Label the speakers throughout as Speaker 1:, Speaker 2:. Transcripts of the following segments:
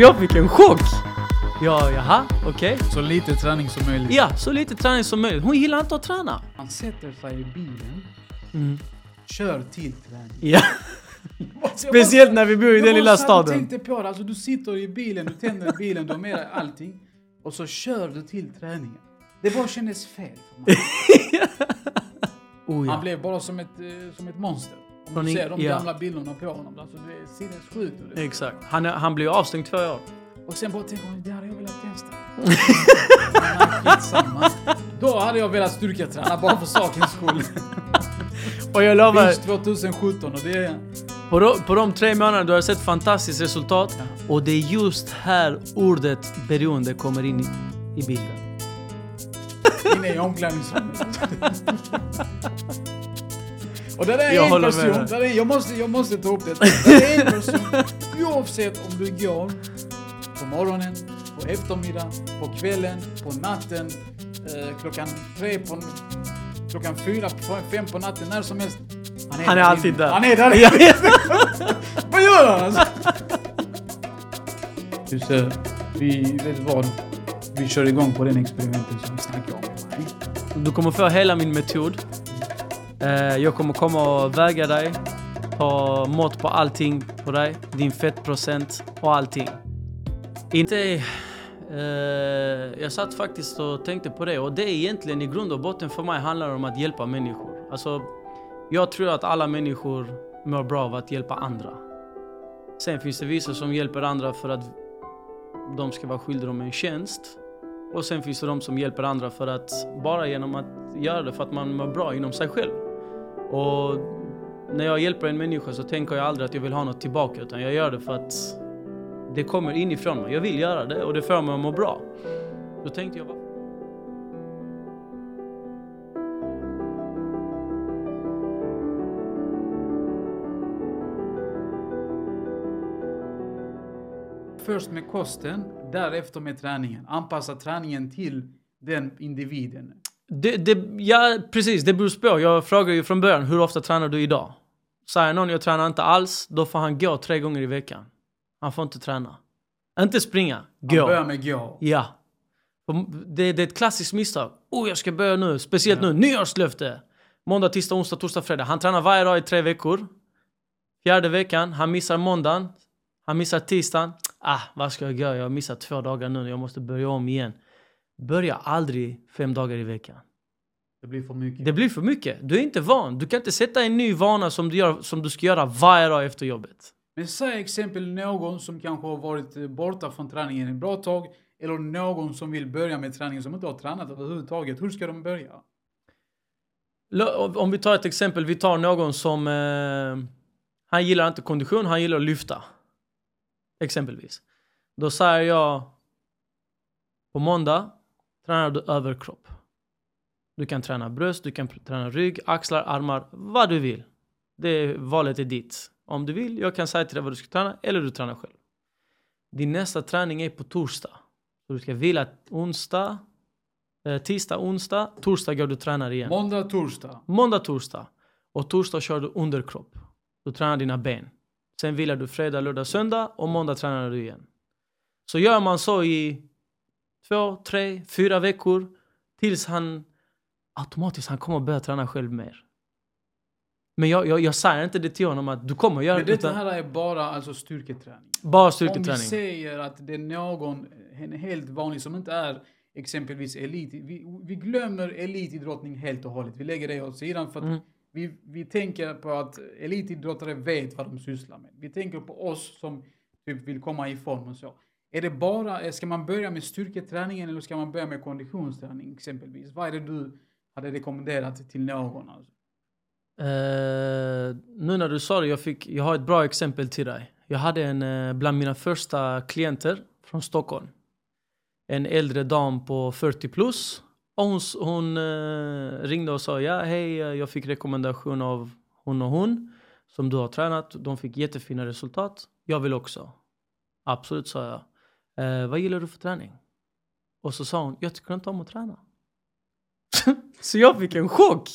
Speaker 1: Så jag fick en chock. Ja, jaha, okej.
Speaker 2: Så lite träning som möjligt.
Speaker 1: Ja, så lite träning som möjligt. Hon gillar inte att träna.
Speaker 2: Han sätter sig i bilen,
Speaker 1: Mm.
Speaker 2: kör till träning.
Speaker 1: Ja, speciellt när vi bor i den lilla
Speaker 2: Jag
Speaker 1: staden.
Speaker 2: tänkte på det, alltså du sitter i bilen, du tänder bilen, du har med dig allting. Och så kör du till träningen. Det bara kändes fel för mig.
Speaker 1: Oh,
Speaker 2: Han
Speaker 1: ja.
Speaker 2: blev bara som ett, eh, som ett monster. Du ser de
Speaker 1: ja.
Speaker 2: gamla bilderna på honom. Alltså det är sinnessjukt.
Speaker 1: Exakt. Han, han blev avstängd två år.
Speaker 2: Och sen bara tänker man, det hade jag velat testa. Då hade jag velat styrketräna bara för sakens skull.
Speaker 1: Och jag lovar,
Speaker 2: Beach 2017 och det är...
Speaker 1: på de, på de tre månaderna du har sett fantastiskt resultat. Och det är just här ordet beroende kommer in i, i bilden.
Speaker 2: inne i omklädningsrummet. Och det där är
Speaker 1: Jag
Speaker 2: en
Speaker 1: med
Speaker 2: person, där är, jag, måste, jag måste ta upp det. Det är en person, oavsett om du går på morgonen, på eftermiddagen, på kvällen, på natten, eh, klockan tre på klockan fyra, på fem på natten, när som helst.
Speaker 1: Han är
Speaker 2: där
Speaker 1: alltid
Speaker 2: inne.
Speaker 1: där.
Speaker 2: Han är där
Speaker 1: Ja.
Speaker 2: Vad gör han alltså? Du ser, vi, vet du vad? Vi kör igång på den experimenten som vi snackade om.
Speaker 1: Du kommer få hela min metod. Eh, jag kommer komma och väga dig. Ta mått på allting på dig. Din fettprocent och allting. Inte... Eh, jag satt faktiskt och tänkte på det och det är egentligen i grund och botten för mig handlar om att hjälpa människor. Alltså, jag tror att alla människor mår bra av att hjälpa andra. Sen finns det vissa som hjälper andra för att de ska vara skyldiga dem en tjänst. Och sen finns det de som hjälper andra för att bara genom att göra det för att man mår bra inom sig själv. Och när jag hjälper en människa så tänker jag aldrig att jag vill ha något tillbaka utan jag gör det för att det kommer inifrån mig. Jag vill göra det och det får mig att må bra. Då tänkte jag,
Speaker 2: Först med kosten, därefter med träningen. Anpassa träningen till den individen.
Speaker 1: Det, det, ja, precis. Det beror på. Jag frågar ju från början, hur ofta tränar du idag? Säger någon, jag tränar inte alls, då får han gå tre gånger i veckan. Han får inte träna. Inte springa, gå.
Speaker 2: börjar med gå.
Speaker 1: Ja. Det, det är ett klassiskt misstag. Oh, jag ska börja nu. Speciellt nu. Nyårslöfte! Måndag, tisdag, onsdag, torsdag, fredag. Han tränar varje dag i tre veckor. Fjärde veckan, han missar måndagen. Han missar tisdagen. Ah, vad ska jag göra? Jag har missat två dagar nu. Jag måste börja om igen. Börja aldrig fem dagar i veckan.
Speaker 2: Det blir för mycket.
Speaker 1: Det blir för mycket. Du är inte van. Du kan inte sätta en ny vana som du, gör, som du ska göra varje dag efter jobbet.
Speaker 2: Men säg exempel någon som kanske har varit borta från träningen ett bra tag. Eller någon som vill börja med träningen som inte har tränat överhuvudtaget. Hur ska de börja?
Speaker 1: Om vi tar ett exempel, vi tar någon som... Eh, han gillar inte kondition, han gillar att lyfta. Exempelvis. Då säger jag... På måndag tränar du överkropp. Du kan träna bröst, du kan träna rygg, axlar, armar, vad du vill. Det valet är ditt. Om du vill, jag kan säga till dig vad du ska träna, eller du tränar själv. Din nästa träning är på torsdag. Så du ska vila onsdag, eh, tisdag, onsdag, torsdag går du och tränar igen.
Speaker 2: Måndag, torsdag.
Speaker 1: Måndag, torsdag. Och torsdag kör du underkropp. Du tränar dina ben. Sen vilar du fredag, lördag, söndag och måndag tränar du igen. Så gör man så i två, tre, fyra veckor tills han automatiskt han kommer börja träna själv mer. Men jag, jag, jag säger inte det till honom att du kommer göra
Speaker 2: Men
Speaker 1: det
Speaker 2: detta
Speaker 1: utan
Speaker 2: här är bara alltså styrketräning.
Speaker 1: bara
Speaker 2: Om vi
Speaker 1: styrketräning.
Speaker 2: säger att det är någon, en helt vanlig som inte är exempelvis elit. Vi, vi glömmer elitidrottning helt och hållet. Vi lägger det åt sidan för att
Speaker 1: Mm.
Speaker 2: vi, vi tänker på att elitidrottare vet vad de sysslar med. Vi tänker på oss som typ vill komma i form och så. Är det bara, ska man börja med styrketräningen eller ska man börja med konditionsträning exempelvis? Vad är det du hade rekommenderat till någon? Alltså?
Speaker 1: Uh, nu när du sa det, jag, fick, jag har ett bra exempel till dig. Jag hade en eh, bland mina första klienter från Stockholm. En äldre dam på 40 plus. Och hon, hon uh, ringde och sa ja, hej, eh, jag fick rekommendation av hon och hon som du har tränat. De fick jättefina resultat. Jag vill också. Absolut, sa jag. Eh, vad gillar du för träning? Och så sa hon, jag tycker inte om att träna. så jag fick en chock.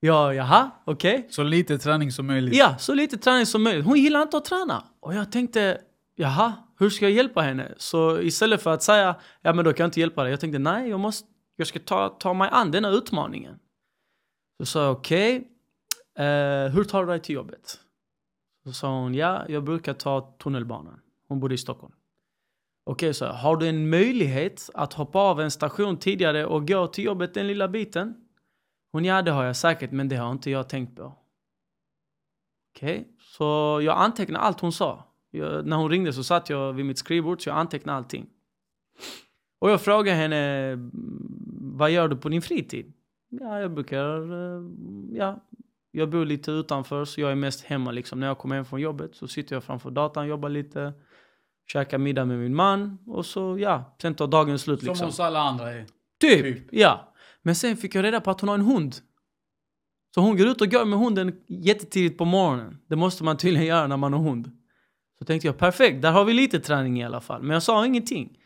Speaker 1: Ja, jaha, okej.
Speaker 2: Så lite träning som möjligt.
Speaker 1: Ja, så lite träning som möjligt. Hon gillar inte att träna. Och jag tänkte, jaha, hur ska jag hjälpa henne? Så istället för att säga, ja men då kan jag inte hjälpa dig. Jag tänkte, nej, jag, måste, jag ska ta, ta mig an denna utmaningen. Så sa jag, okej, okay, eh, hur tar du dig till jobbet? Så sa hon, ja, jag brukar ta tunnelbanan. Hon bodde i Stockholm. Okej, okay, så har du en möjlighet att hoppa av en station tidigare och gå till jobbet den lilla biten? Hon, ja det har jag säkert, men det har inte jag tänkt på. Okej, okay. så jag antecknade allt hon sa. Jag, när hon ringde så satt jag vid mitt skrivbord, så jag antecknade allting. Och jag frågade henne, vad gör du på din fritid? Ja, jag brukar, eh, ja, jag bor lite utanför så jag är mest hemma liksom. När jag kommer hem från jobbet så sitter jag framför datorn, jobbar lite, käkar middag med min man och så ja, sen tar dagen slut liksom.
Speaker 2: Som hos alla andra är.
Speaker 1: Typ, typ, ja. Men sen fick jag reda på att hon har en hund. Så hon går ut och går med hunden jättetidigt på morgonen. Det måste man tydligen göra när man har hund. Så tänkte jag perfekt, där har vi lite träning i alla fall. Men jag sa ingenting.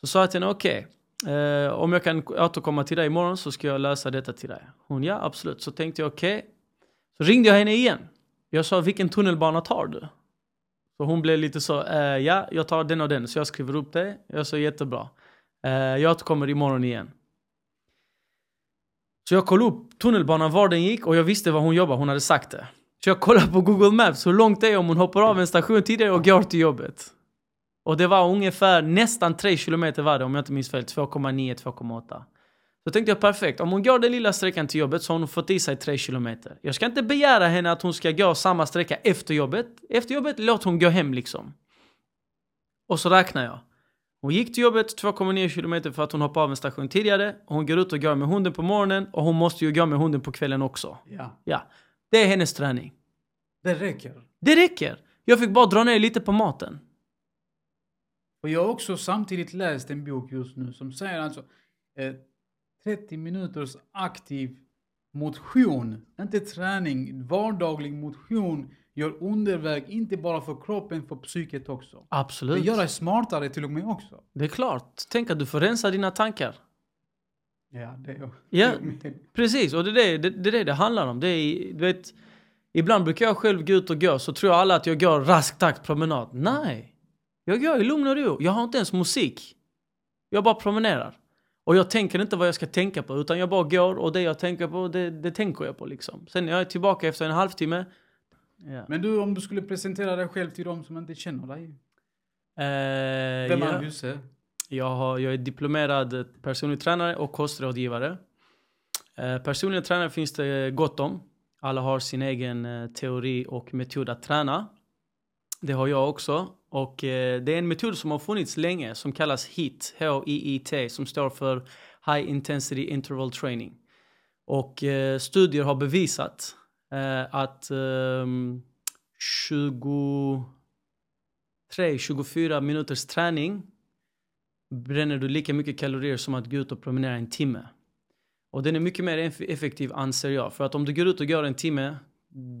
Speaker 1: Så sa jag till henne okej, okay, eh, om jag kan återkomma till dig imorgon så ska jag lösa detta till dig. Hon ja absolut. Så tänkte jag okej. Okay. Så ringde jag henne igen. Jag sa vilken tunnelbana tar du? Så hon blev lite så, eh, ja jag tar den och den. Så jag skriver upp det. Jag sa jättebra. Eh, jag återkommer imorgon igen. Så jag kollade upp tunnelbanan, var den gick och jag visste var hon jobbade, hon hade sagt det. Så jag kollade på Google Maps hur långt det är om hon hoppar av en station tidigare och går till jobbet. Och det var ungefär nästan 3 kilometer var det om jag inte minns fel, 2,9, 2,8. Så tänkte jag perfekt, om hon går den lilla sträckan till jobbet så har hon fått i sig 3 kilometer. Jag ska inte begära henne att hon ska gå samma sträcka efter jobbet. Efter jobbet, låt hon gå hem liksom. Och så räknar jag. Hon gick till jobbet 2,9 kilometer för att hon hoppade av en station tidigare. Hon går ut och går med hunden på morgonen och hon måste ju gå med hunden på kvällen också.
Speaker 2: Ja.
Speaker 1: ja. Det är hennes träning.
Speaker 2: Det räcker.
Speaker 1: Det räcker. Jag fick bara dra ner lite på maten.
Speaker 2: Och jag har också samtidigt läst en bok just nu som säger alltså eh, 30 minuters aktiv motion, inte träning, vardaglig motion gör underverk, inte bara för kroppen, för psyket också.
Speaker 1: Absolut.
Speaker 2: Det gör dig smartare till och med också.
Speaker 1: Det är klart. Tänk att du får rensa dina tankar.
Speaker 2: Ja, det är
Speaker 1: Ja, precis. Och det är det, det, det det handlar om. Det är, du vet, ibland brukar jag själv gå ut och gå, så tror alla att jag går rask takt promenad. Nej! Jag går i lugn och ro. Jag har inte ens musik. Jag bara promenerar. Och jag tänker inte vad jag ska tänka på, utan jag bara går och det jag tänker på, det, det tänker jag på liksom. Sen jag är tillbaka efter en halvtimme,
Speaker 2: Ja. Men du, om du skulle presentera dig själv till de som inte känner dig?
Speaker 1: Eh,
Speaker 2: Vem är ja.
Speaker 1: Jag, har, jag är diplomerad personlig tränare och kostrådgivare. Eh, personliga tränare finns det gott om. Alla har sin egen eh, teori och metod att träna. Det har jag också. Och eh, det är en metod som har funnits länge som kallas HIIT, H-I-I-T, som står för High Intensity Interval Training. Och eh, studier har bevisat eh, att ehm, 23-24 minuters träning bränner du lika mycket kalorier som att gå ut och promenera en timme. Och den är mycket mer effektiv anser jag. För att om du går ut och går en timme,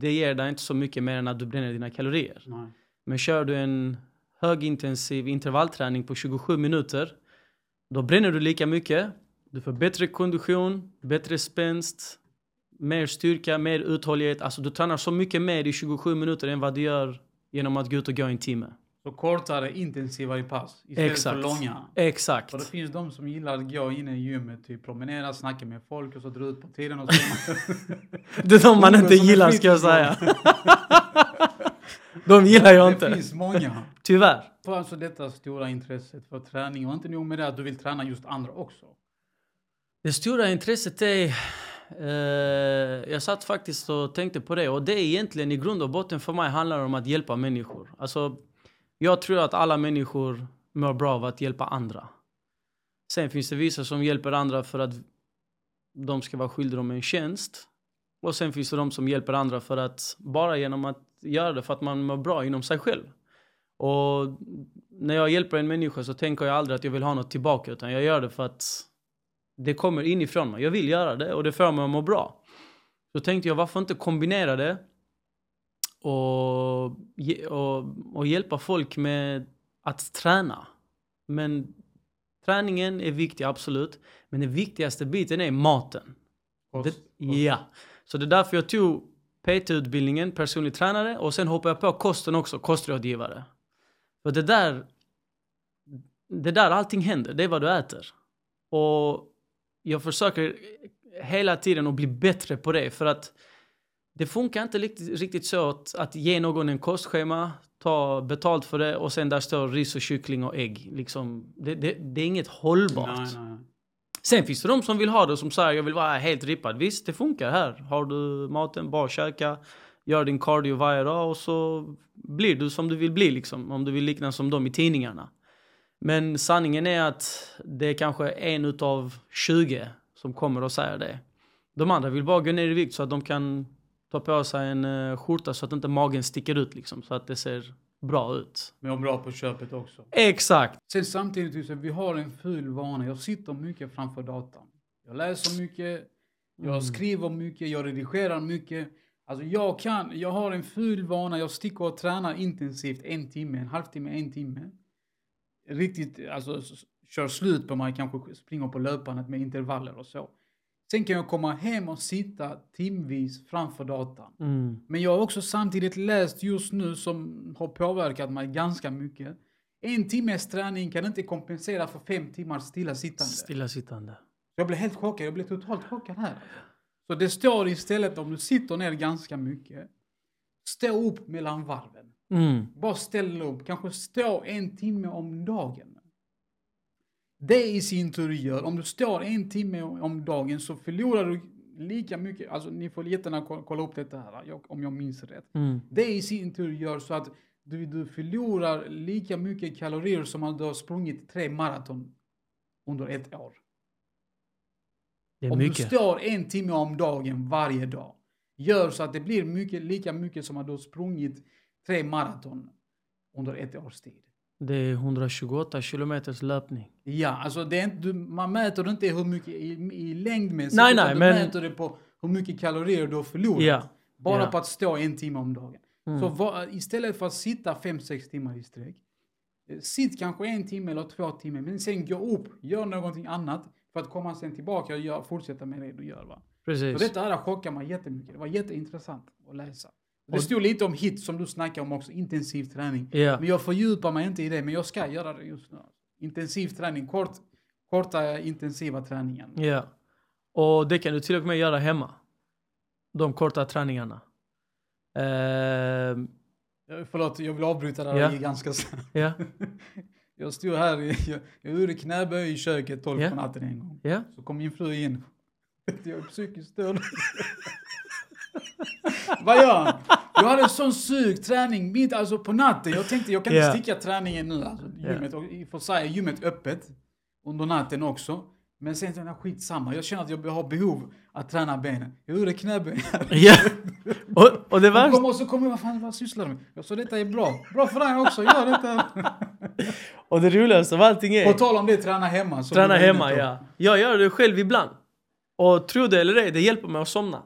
Speaker 1: det ger dig inte så mycket mer än att du bränner dina kalorier.
Speaker 2: Nej.
Speaker 1: Men kör du en högintensiv intervallträning på 27 minuter, då bränner du lika mycket. Du får bättre kondition, bättre spänst, mer styrka, mer uthållighet. Alltså du tränar så mycket mer i 27 minuter än vad du gör genom att gå ut och gå en timme.
Speaker 2: Så kortare, intensivare pass istället
Speaker 1: Exakt.
Speaker 2: för långa?
Speaker 1: Exakt.
Speaker 2: För det finns de som gillar att gå in i gymmet, typ promenera, snacka med folk och så dra ut på tiden och så.
Speaker 1: det är de man inte gillar ska jag säga. de gillar jag inte.
Speaker 2: Det finns många.
Speaker 1: Tyvärr.
Speaker 2: För alltså detta stora intresset för träning och inte nog med det att du vill träna just andra också.
Speaker 1: Det stora intresset är Uh, jag satt faktiskt och tänkte på det och det är egentligen i grund och botten för mig handlar om att hjälpa människor. Alltså, jag tror att alla människor mår bra av att hjälpa andra. Sen finns det vissa som hjälper andra för att de ska vara skyldiga dem en tjänst. Och sen finns det de som hjälper andra för att bara genom att göra det för att man mår bra inom sig själv. Och när jag hjälper en människa så tänker jag aldrig att jag vill ha något tillbaka utan jag gör det för att det kommer inifrån mig. Jag vill göra det och det får mig att må bra. Så tänkte jag, varför inte kombinera det och, och, och hjälpa folk med att träna. Men träningen är viktig, absolut. Men den viktigaste biten är maten.
Speaker 2: Kost,
Speaker 1: det, ja. Så det är därför jag tog PT-utbildningen, personlig tränare, och sen hoppade jag på kosten också, kostrådgivare. För det där det är där allting händer. Det är vad du äter. Och jag försöker hela tiden att bli bättre på det. För att det funkar inte riktigt, riktigt så att, att ge någon en kostschema, ta betalt för det och sen där står ris och kyckling och ägg. Liksom, det, det, det är inget hållbart.
Speaker 2: Nej, nej.
Speaker 1: Sen finns det de som vill ha det som säger jag vill vara helt rippad. Visst, det funkar här. Har du maten, bara käka, gör din cardio varje dag och så blir du som du vill bli liksom. Om du vill likna som de i tidningarna. Men sanningen är att det är kanske en utav 20 som kommer och säger det. De andra vill bara gå ner i vikt så att de kan ta på sig en eh, skjorta så att inte magen sticker ut liksom. Så att det ser bra ut.
Speaker 2: Är bra på köpet också.
Speaker 1: Exakt!
Speaker 2: Sen samtidigt, så vi har en ful vana. Jag sitter mycket framför datorn. Jag läser mycket, jag
Speaker 1: Mm.
Speaker 2: skriver mycket, jag redigerar mycket. Alltså jag kan, jag har en ful vana. Jag sticker och tränar intensivt en timme, en halvtimme, en timme. Riktigt, alltså kör slut på mig, kanske springer på löpandet med intervaller och så. Sen kan jag komma hem och sitta timvis framför datorn.
Speaker 1: Mm.
Speaker 2: Men jag har också samtidigt läst just nu som har påverkat mig ganska mycket. En timmes träning kan inte kompensera för fem timmars stillasittande.
Speaker 1: Stillasittande.
Speaker 2: Jag blev helt chockad, jag blev totalt chockad här. Så det står istället om du sitter ner ganska mycket, stå upp mellan varven.
Speaker 1: Mm.
Speaker 2: Bara ställ upp, kanske stå en timme om dagen. Det i sin tur gör, om du står en timme om dagen så förlorar du lika mycket, alltså ni får jättegärna ko- kolla upp detta här, jag- om jag minns rätt.
Speaker 1: Mm.
Speaker 2: Det i sin tur gör så att du, du förlorar lika mycket kalorier som om du har sprungit tre maraton under ett år.
Speaker 1: Det är
Speaker 2: Om du
Speaker 1: mycket.
Speaker 2: står en timme om dagen varje dag, gör så att det blir mycket, lika mycket som att du har sprungit tre maraton under ett års tid.
Speaker 1: Det är 128 kilometers löpning.
Speaker 2: Ja, alltså det är inte, du, man mäter inte hur mycket i, i längdmässigt,
Speaker 1: Nej,
Speaker 2: utan
Speaker 1: nej,
Speaker 2: du
Speaker 1: men-
Speaker 2: mäter det på hur mycket kalorier du har förlorat.
Speaker 1: Ja.
Speaker 2: Bara
Speaker 1: Ja.
Speaker 2: på att stå en timme om dagen.
Speaker 1: Mm.
Speaker 2: Så va, istället för att sitta 5-6 timmar i sträck, eh, sitt kanske en timme eller två timmar, men sen gå upp, gör någonting annat för att komma sen tillbaka och gör, fortsätta med det du gör. Va? Så
Speaker 1: Precis.
Speaker 2: detta här chockade mig jättemycket. Det var jätteintressant att läsa. Det stod lite om hit som du snackade om också, intensiv träning.
Speaker 1: Ja.
Speaker 2: Men jag fördjupar mig inte i det, men jag ska göra det just nu. Intensiv träning, kort, korta intensiva träningen.
Speaker 1: ja. Och det kan du till och med göra hemma. De korta träningarna.
Speaker 2: Eh, Förlåt, jag vill avbryta
Speaker 1: Ja.
Speaker 2: i ganska snabbt.
Speaker 1: ja.
Speaker 2: Jag stod här, jag, jag gjorde knäböj i köket 12
Speaker 1: Ja.
Speaker 2: på natten en gång.
Speaker 1: Ja.
Speaker 2: Så kom min fru in. Jag är psykiskt störd. Vad gör han? Jag hade en sån sug träning mitt alltså på natten. Jag tänkte jag kan inte sticka träningen nu. Alltså, gymmet, och i och för sig är gymmet öppet under natten också. Men sen tänkte jag skitsamma. Jag känner att jag har behov att träna benen. Jag gjorde knäböj
Speaker 1: ja. Och, och det
Speaker 2: Hon
Speaker 1: värsta...
Speaker 2: kom och så kom jag, vad fan vad sysslar du med? Jag sa detta är bra. Bra för dig också, gör detta.
Speaker 1: Och det roligaste av allting är...
Speaker 2: På tal om det, träna hemma.
Speaker 1: Träna
Speaker 2: var
Speaker 1: hemma, ja. Jag gör det själv ibland. Och tro det eller ej, det hjälper mig att somna.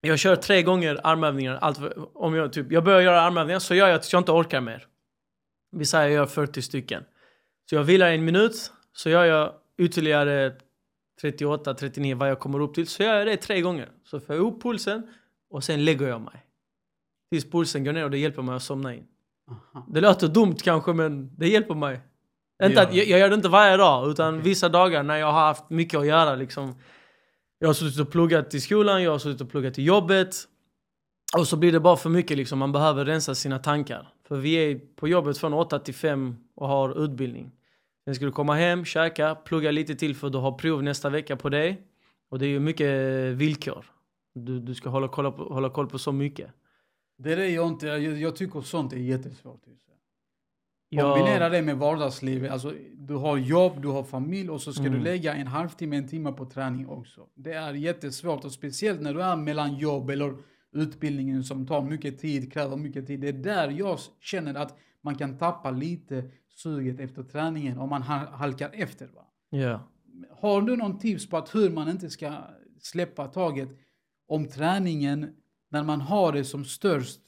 Speaker 1: Jag kör tre gånger armövningar. Allt om jag, typ, jag börjar göra armövningar så gör jag tills jag inte orkar mer. Vi säger jag gör 40 stycken. Så jag vilar en minut, så gör jag ytterligare 38, 39 vad jag kommer upp till. Så gör jag det tre gånger. Så får jag upp pulsen och sen lägger jag mig. Tills pulsen går ner och det hjälper mig att somna in.
Speaker 2: Aha.
Speaker 1: Det låter dumt kanske men det hjälper mig. Inte att, jag, jag gör det inte varje dag utan
Speaker 2: Okej.
Speaker 1: vissa dagar när jag har haft mycket att göra liksom. Jag har suttit och pluggat i skolan, jag har suttit och pluggat i jobbet. Och så blir det bara för mycket liksom, man behöver rensa sina tankar. För vi är på jobbet från 8 till 5 och har utbildning. Sen ska du komma hem, käka, plugga lite till för du har prov nästa vecka på dig. Och det är ju mycket villkor. Du, du ska hålla koll, på, hålla koll på så mycket.
Speaker 2: Det är det jag inte, jag, jag tycker sånt är jättesvårt.
Speaker 1: Jag-
Speaker 2: Kombinera det med vardagslivet. Alltså, du har jobb, du har familj och så ska
Speaker 1: Mm.
Speaker 2: du lägga en halvtimme, en timme på träning också. Det är jättesvårt och speciellt när du är mellan jobb eller utbildningen som tar mycket tid, kräver mycket tid. Det är där jag känner att man kan tappa lite suget efter träningen om man ha- halkar efter. Va?
Speaker 1: Ja.
Speaker 2: Har du någon tips på att hur man inte ska släppa taget om träningen när man har det som störst,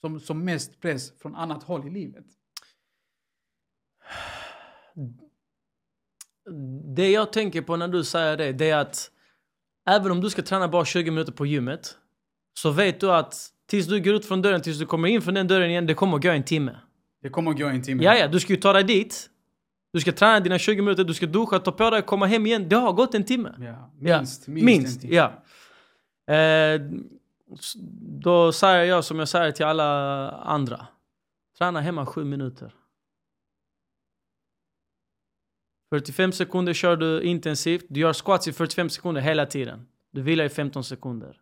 Speaker 2: som, som mest press från annat håll i livet?
Speaker 1: Det jag tänker på när du säger det, det är att även om du ska träna bara 20 minuter på gymmet så vet du att tills du går ut från dörren, tills du kommer in från den dörren igen, det kommer att gå en timme.
Speaker 2: Det kommer att gå en timme.
Speaker 1: Ja, ja, du ska ju ta dig dit. Du ska träna dina 20 minuter, du ska duscha, ta på dig, komma hem igen. Det har gått en timme.
Speaker 2: Ja,
Speaker 1: Ja,
Speaker 2: minst, minst,
Speaker 1: minst,
Speaker 2: en timme.
Speaker 1: ja. Eh, då säger jag som jag säger till alla andra. Träna hemma 7 minuter. 45 sekunder kör du intensivt. Du gör squats i 45 sekunder hela tiden. Du vilar i 15 sekunder.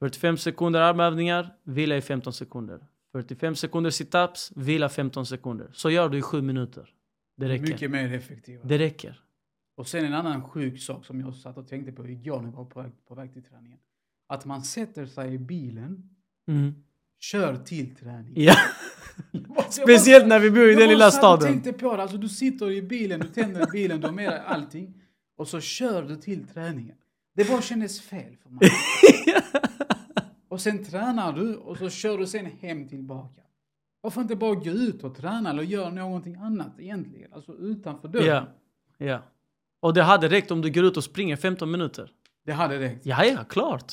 Speaker 1: 45 sekunder armövningar, vila i 15 sekunder. 45 sekunder situps, vila 15 sekunder. Så gör du i 7 minuter. Det räcker.
Speaker 2: Mycket mer effektivt.
Speaker 1: Det räcker.
Speaker 2: Och sen en annan sjuk sak som jag satt och tänkte på igår när jag var på väg, på väg till träningen. Att man sätter sig i bilen,
Speaker 1: Mm.
Speaker 2: Kör till träning.
Speaker 1: Ja.
Speaker 2: Jag
Speaker 1: Speciellt när vi bor i
Speaker 2: jag
Speaker 1: den lilla staden.
Speaker 2: tänkte på det. Alltså du sitter i bilen, du tänder bilen, du har med dig allting. Och så kör du till träningen. Det bara kändes fel för mig. Och sen tränar du och så kör du sen hem tillbaka. Varför inte bara gå ut och träna eller göra någonting annat egentligen? Alltså utanför dörren.
Speaker 1: Ja. ja. Och det hade räckt om du går ut och springer 15 minuter.
Speaker 2: Det hade räckt.
Speaker 1: Ja, ja, klart.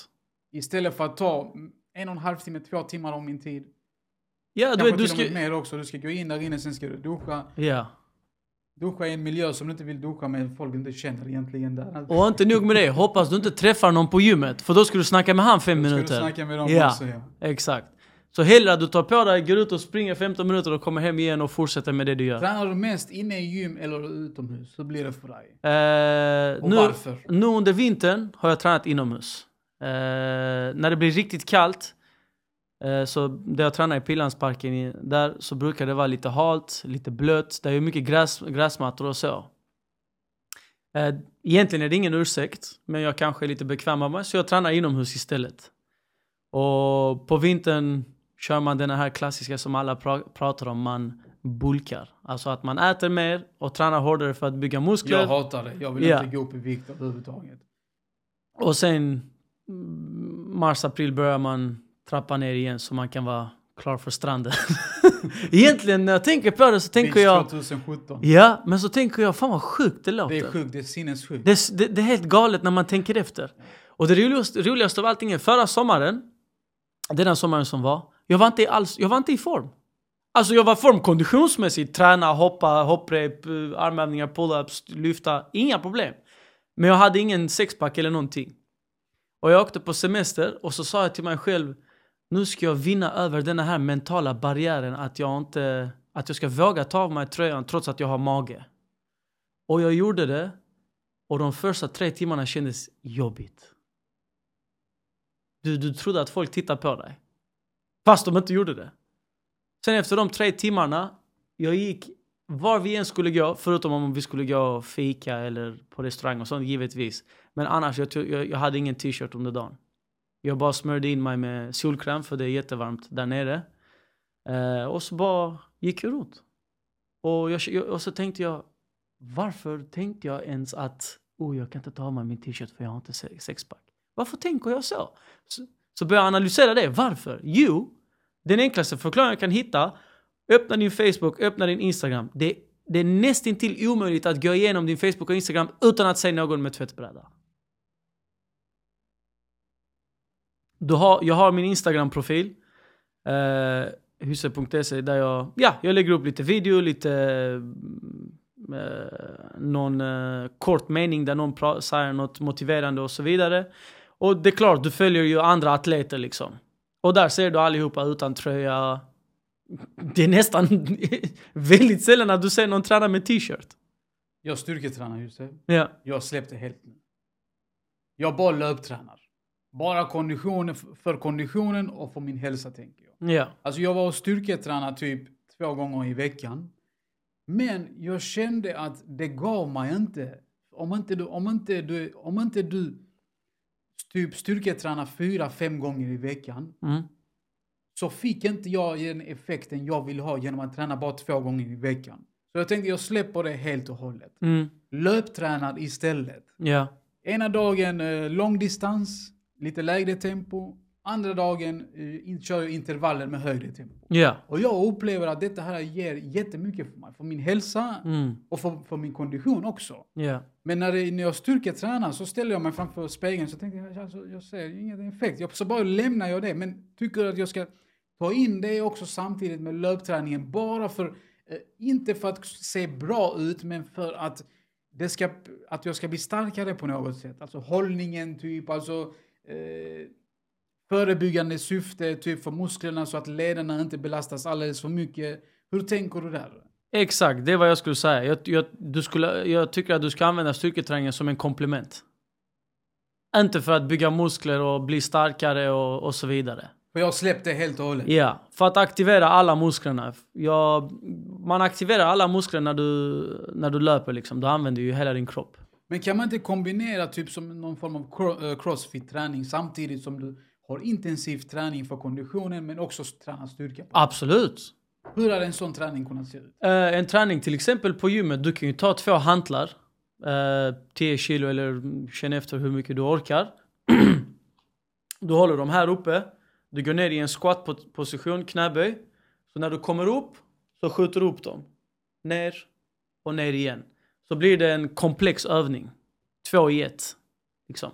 Speaker 2: Istället för att ta en och en halv timme, två timmar av min tid.
Speaker 1: Ja, du, vet, du ska...
Speaker 2: mer också. Du ska gå in där inne, sen ska du duscha.
Speaker 1: Ja.
Speaker 2: Duscha i en miljö som du inte vill duscha med folk du inte känner egentligen där.
Speaker 1: Och inte nog med det, hoppas du inte träffar någon på gymmet. För då ska du snacka med han fem
Speaker 2: Då ska
Speaker 1: minuter.
Speaker 2: du snacka med dem
Speaker 1: ja,
Speaker 2: också. Ja.
Speaker 1: exakt. Så hellre att du tar på dig, går ut och springer 15 minuter och kommer hem igen och fortsätter med det du gör.
Speaker 2: Tränar du mest inne i gym eller utomhus? Hur blir det för dig?
Speaker 1: Eh,
Speaker 2: Och
Speaker 1: nu,
Speaker 2: varför?
Speaker 1: nu under vintern har jag tränat inomhus. Eh, när det blir riktigt kallt, eh, så där jag tränar i Pildammsparken, i- där så brukar det vara lite halt, lite blött. Det är mycket gräs, gräsmattor och så. Eh, egentligen är det ingen ursäkt, men jag kanske är lite bekväm med mig, så jag tränar inomhus istället. Och på vintern kör man den här klassiska som alla pra- pratar om, man bulkar. Alltså att man äter mer och tränar hårdare för att bygga muskler.
Speaker 2: Jag hatar det. Jag vill
Speaker 1: Ja.
Speaker 2: inte gå upp i vikt överhuvudtaget.
Speaker 1: Och sen mars, april börjar man trappa ner igen så man kan vara klar för stranden. Egentligen när jag tänker på det så tänker
Speaker 2: Beach
Speaker 1: jag...
Speaker 2: 2017.
Speaker 1: Ja, men så tänker jag fan vad sjukt det låter.
Speaker 2: Det är sjukt, det är sinnessjukt.
Speaker 1: Det, det, det är helt galet när man tänker efter. Och det roligaste, roligaste av allting är förra sommaren, den sommaren som var, jag var inte alls, jag var inte i form. Alltså jag var i form konditionsmässigt, träna, hoppa, hopprep, eh, armhävningar, pull-ups, lyfta, inga problem. Men jag hade ingen sexpack eller någonting. Och jag åkte på semester och så sa jag till mig själv, nu ska jag vinna över den här mentala barriären att jag inte, att jag ska våga ta av mig tröjan trots att jag har mage. Och jag gjorde det och de första tre timmarna kändes jobbigt. Du, du trodde att folk tittade på dig. Fast de inte gjorde det. Sen efter de tre timmarna, jag gick var vi än skulle gå, förutom om vi skulle gå och fika eller på restaurang och sånt givetvis. Men annars, jag, jag, jag hade ingen t-shirt under dagen. Jag bara smörjde in mig med solkräm för det är jättevarmt där nere. Eh, och så bara gick jag runt. Och, jag, jag- och så tänkte jag, varför tänkte jag ens att oh, jag kan inte ta av mig min t-shirt för jag har inte sexpack? Varför tänker jag så? Så, så började jag analysera det. Varför? Jo, den enklaste förklaringen jag kan hitta, öppna din Facebook, öppna din Instagram. Det, det är nästintill omöjligt att gå igenom din Facebook och Instagram utan att se någon med tvättbräda. Du har, jag har min Instagram-profil, eh, huset.se, där jag, ja, jag lägger upp lite video, lite eh, någon eh, kort mening där någon säger något motiverande och så vidare. Och det är klart, du följer ju andra atleter liksom. Och där ser du allihopa utan tröja. Det är nästan väldigt sällan att du ser någon träna med t-shirt.
Speaker 2: Jag styrketränar just det.
Speaker 1: Ja.
Speaker 2: Jag släppte helt nu. Jag bara löptränar. Bara konditionen, för konditionen och för min hälsa tänker jag.
Speaker 1: Ja.
Speaker 2: Alltså jag var och styrketränade typ två gånger i veckan. Men jag kände att det gav mig inte. Om inte du, om inte du, om inte du typ styrketränar fyra, fem gånger i veckan.
Speaker 1: Mm.
Speaker 2: Så fick inte jag den effekten jag vill ha genom att träna bara två gånger i veckan. Så jag tänkte jag släpper det helt och hållet.
Speaker 1: Mm.
Speaker 2: Löptränar istället.
Speaker 1: Ja.
Speaker 2: Ena dagen eh, långdistans, lite lägre tempo. Andra dagen eh, kör jag intervaller med högre tempo.
Speaker 1: Ja.
Speaker 2: Och jag upplever att detta här ger jättemycket för mig. För min hälsa
Speaker 1: Mm.
Speaker 2: och för, för min kondition också.
Speaker 1: Ja.
Speaker 2: Men när, det, när jag styrketränar så ställer jag mig framför spegeln så tänkte jag, alltså, jag ser ingen effekt. Jag, så bara lämnar jag det. Men tycker att jag ska Ta in det också samtidigt med löpträningen. Bara för, eh, inte för att se bra ut, men för att, det ska, att jag ska bli starkare på något sätt. Alltså hållningen, typ, alltså eh, förebyggande syfte, typ för musklerna så att lederna inte belastas alldeles för mycket. Hur tänker du där?
Speaker 1: Exakt, det är vad jag skulle säga. Jag, jag, du skulle, jag tycker att du ska använda styrketräningen som en komplement. Inte för att bygga muskler och bli starkare och, och så vidare.
Speaker 2: För jag släppte helt och hållet.
Speaker 1: Ja, för att aktivera alla musklerna. Jag, man aktiverar alla muskler när du, när du löper liksom. Du använder ju hela din kropp.
Speaker 2: Men kan man inte kombinera typ som någon form av eh, crossfit-träning samtidigt som du har intensiv träning för konditionen men också tränar styrka?
Speaker 1: Absolut.
Speaker 2: Hur hade en sån träning kunnat se ut?
Speaker 1: Eh, en träning till exempel på gymmet, du kan ju ta två hantlar. Uh, 10 kilo eller känn efter hur mycket du orkar. du håller dem här uppe. Du går ner i en squat-position, knäböj. Så när du kommer upp så skjuter du upp dem. Ner och ner igen. Så blir det en komplex övning. Två i ett. Liksom.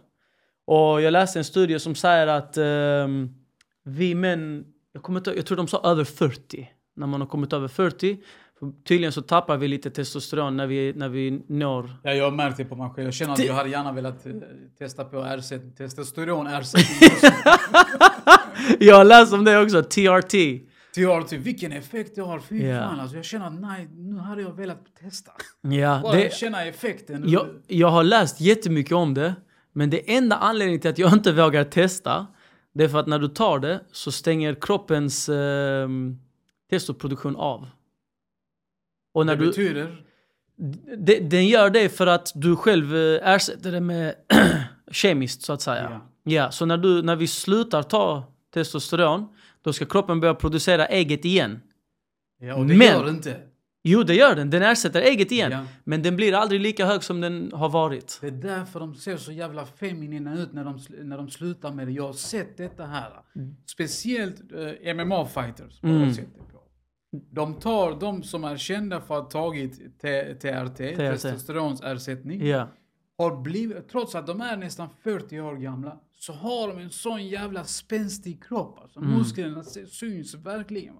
Speaker 1: Och jag läste en studie som säger att um, vi män, jag, kommer inte, jag tror de sa över 40. När man har kommit över 40. För tydligen så tappar vi lite testosteron när vi, när vi når...
Speaker 2: Ja, jag har märkt det på mig själv. Jag känner att jag hade gärna velat eh, testa på ersättning. Testosteron ersättning.
Speaker 1: jag har läst om det också, TRT.
Speaker 2: TRT, vilken effekt det har. Fy
Speaker 1: Ja.
Speaker 2: fan alltså. Jag känner att nej, nu hade jag velat testa.
Speaker 1: Ja,
Speaker 2: Bara
Speaker 1: det,
Speaker 2: känna effekten.
Speaker 1: jag, jag har läst jättemycket om det. Men det enda anledningen till att jag inte vågar testa, det är för att när du tar det så stänger kroppens eh, testoproduktion av. Och när
Speaker 2: det
Speaker 1: du,
Speaker 2: betyder...
Speaker 1: det, den gör det för att du själv eh, ersätter det med kemiskt så att säga.
Speaker 2: Ja.
Speaker 1: Ja, så när, du, när vi slutar ta testosteron, då ska kroppen börja producera ägget igen.
Speaker 2: Ja, och det
Speaker 1: Men-
Speaker 2: gör det inte.
Speaker 1: Jo, det gör den. Den ersätter ägget igen.
Speaker 2: Ja.
Speaker 1: Men den blir aldrig lika hög som den har varit.
Speaker 2: Det är därför de ser så jävla feminina ut när de, när de slutar med det. Jag har sett detta här. Speciellt eh, MMA-fighters. har jag
Speaker 1: Mm.
Speaker 2: sett det på. De tar de som är kända för att ha tagit T- TRT, testosteronsersättning.
Speaker 1: Ja.
Speaker 2: Har blivit, trots att de är nästan 40 år gamla, så har de en sån jävla spänstig kropp. Alltså,
Speaker 1: Mm.
Speaker 2: Musklerna syns verkligen.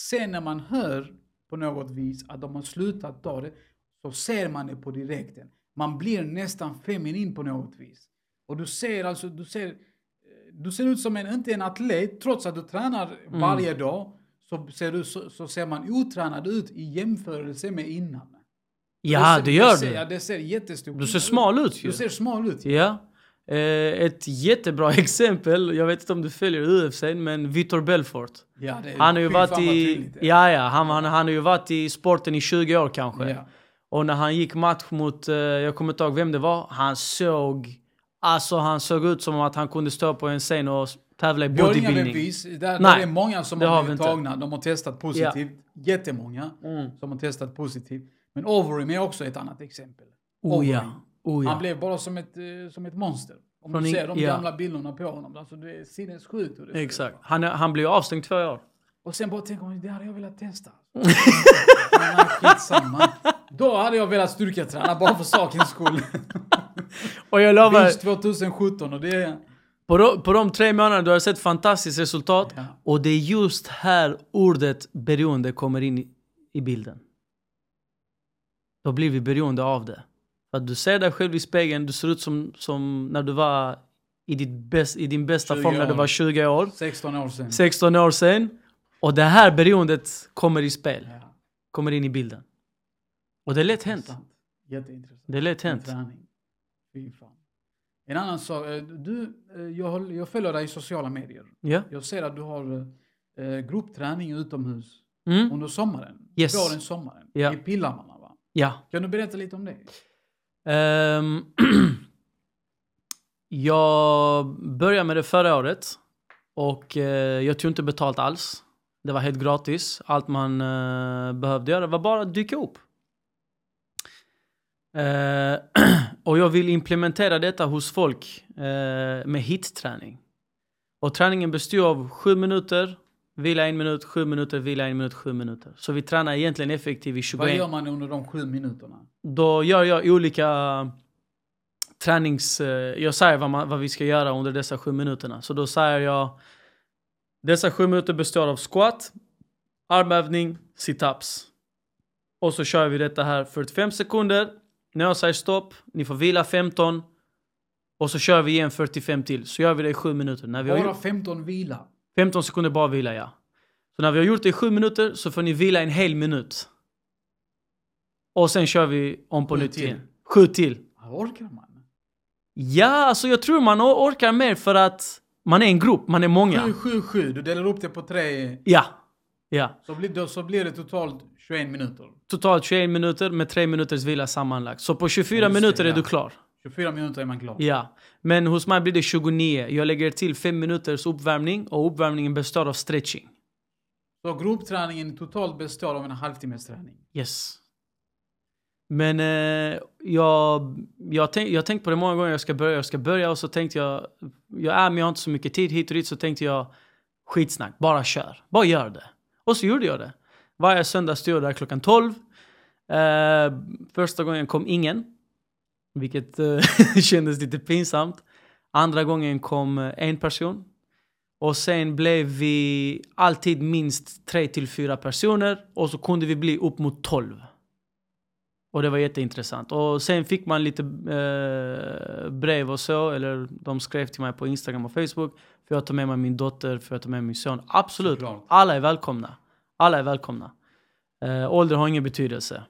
Speaker 2: Sen när man hör på något vis att de har slutat ta det, så ser man det på direkten. Man blir nästan feminin på något vis. Och du ser alltså, du ser, du ser ut som en, inte en atlet, trots att du tränar
Speaker 1: Mm.
Speaker 2: varje dag, så ser, du, så, så ser man otränad ut i jämförelse med innan.
Speaker 1: Ja,
Speaker 2: ser-
Speaker 1: det gör
Speaker 2: ser, Ja,
Speaker 1: du.
Speaker 2: det ser jättestort
Speaker 1: Du ser smal ut ju.
Speaker 2: Du ser smal ut.
Speaker 1: Ja. Eh, ett jättebra exempel, jag vet inte om du följer UFC, men Vitor Belfort.
Speaker 2: Ja, det,
Speaker 1: Han har ju varit i...
Speaker 2: det.
Speaker 1: Ja, ja. Han, han, han har ju varit i sporten i 20 år kanske.
Speaker 2: Ja.
Speaker 1: Och när han gick match mot, eh, jag kommer inte ihåg vem det var, han såg... Alltså han såg ut som att han kunde stå på en scen och tävla i
Speaker 2: Vi har inga
Speaker 1: bodybuilding.
Speaker 2: bevis. Där,
Speaker 1: Nej,
Speaker 2: är många som
Speaker 1: det
Speaker 2: har
Speaker 1: har vi
Speaker 2: blivit tagna. De har testat positivt. Jättemånga
Speaker 1: Mm.
Speaker 2: som har testat positivt. Men Overeem är också ett annat exempel.
Speaker 1: Oh ja. Oh,
Speaker 2: Han
Speaker 1: ja.
Speaker 2: blev bara som ett, eh, som ett monster. Om
Speaker 1: Från
Speaker 2: du ser de
Speaker 1: ja.
Speaker 2: gamla bilderna på honom. Alltså det är sinnessjukt.
Speaker 1: Exakt. Han, han blev avstängd två år.
Speaker 2: Och sen bara tänker man, det hade jag velat testa. Skitsamma. Då hade jag velat styrketräna bara för sakens skull.
Speaker 1: Och jag lovar,
Speaker 2: Beach 2017 och det är...
Speaker 1: på de, på de tre månaderna du har sett fantastiskt resultat.
Speaker 2: Ja.
Speaker 1: Och det är just här ordet beroende kommer in i, i bilden. Då blir vi beroende av det. För att du ser dig själv i spegeln, du ser ut som, som när du var i, ditt bäst, i din bästa
Speaker 2: 20
Speaker 1: form när du var 20 år.
Speaker 2: 16 år sedan.
Speaker 1: 16 år sedan. Och det här beroendet kommer i spel.
Speaker 2: Ja.
Speaker 1: Kommer in i bilden. Och det är lätt hänt.
Speaker 2: Intressant. Jätteintressant.
Speaker 1: Det är lätt hänt.
Speaker 2: En annan sak. eh, Du, eh, jag, jag följer dig i sociala medier.
Speaker 1: Ja.
Speaker 2: Jag ser att du har eh, gruppträning utomhus
Speaker 1: Mm.
Speaker 2: under sommaren.
Speaker 1: Yes.
Speaker 2: Våren, sommaren.
Speaker 1: Ja.
Speaker 2: I Pillarmarna va?
Speaker 1: Ja.
Speaker 2: Kan du berätta lite om det?
Speaker 1: Um, jag började med det förra året. Och uh, jag tog inte betalt alls. Det var helt gratis. Allt man uh, behövde göra var bara att dyka upp. Uh, och jag vill implementera detta hos folk med hit-träning. Och träningen består av sju minuter, vila en minut, sju minuter, vila en minut, sju minuter. Så vi tränar egentligen effektivt i 21
Speaker 2: Vad gör man under de sju minuterna?
Speaker 1: då gör jag olika tränings... eh, Jag säger vad, man, vad vi ska göra under dessa sju minuterna. Så då säger jag Dessa sju minuter består av squat, armhävning, situps. Och så kör vi detta här 45 sekunder. När jag säger stopp, ni får vila 15. Och så kör vi igen 45 till. Så gör vi det i sju minuter. När vi har
Speaker 2: Bara
Speaker 1: gjort
Speaker 2: 15 vila.
Speaker 1: 15 sekunder bara vila, ja. Så när vi har gjort det i sju minuter så får ni vila en hel minut. Och sen kör vi om på nytt igen. Sju till.
Speaker 2: Ja, orkar man?
Speaker 1: Ja, alltså jag tror man or- orkar mer för att man är en grupp, man är många.
Speaker 2: 7, 7, 7. Du delar upp det på tre.
Speaker 1: Ja. Ja.
Speaker 2: Så blir, då, så blir det totalt 21 minuter.
Speaker 1: Totalt 21 minuter med 3 minuters vila sammanlagt. Så på 24
Speaker 2: Just det,
Speaker 1: minuter är du klar.
Speaker 2: 24 minuter är man klar.
Speaker 1: Ja. Men hos mig blir det 29. Jag lägger till 5 minuters uppvärmning och uppvärmningen består av stretching.
Speaker 2: Så gruppträningen totalt består av en halvtimmes träning.
Speaker 1: Yes. Men eh, jag, jag, tänk, jag har tänkt på det många gånger, jag ska börja, jag ska börja och så tänkte jag, jag är men jag har inte så mycket tid hit och dit så tänkte jag skitsnack, bara kör, bara gör det. Och så gjorde jag det. Varje söndag stod jag där klockan 12. Eh, första gången kom ingen, vilket eh, kändes lite pinsamt. Andra gången kom eh, en person. Och sen blev vi alltid minst tre till fyra personer och så kunde vi bli upp mot 12. Och det var jätteintressant. Och sen fick man lite eh, brev och så, eller de skrev till mig på Instagram och Facebook. För jag tar med mig min dotter, för jag tar med mig min son. Absolut, alla är välkomna. Alla är välkomna. Eh, ålder har ingen betydelse.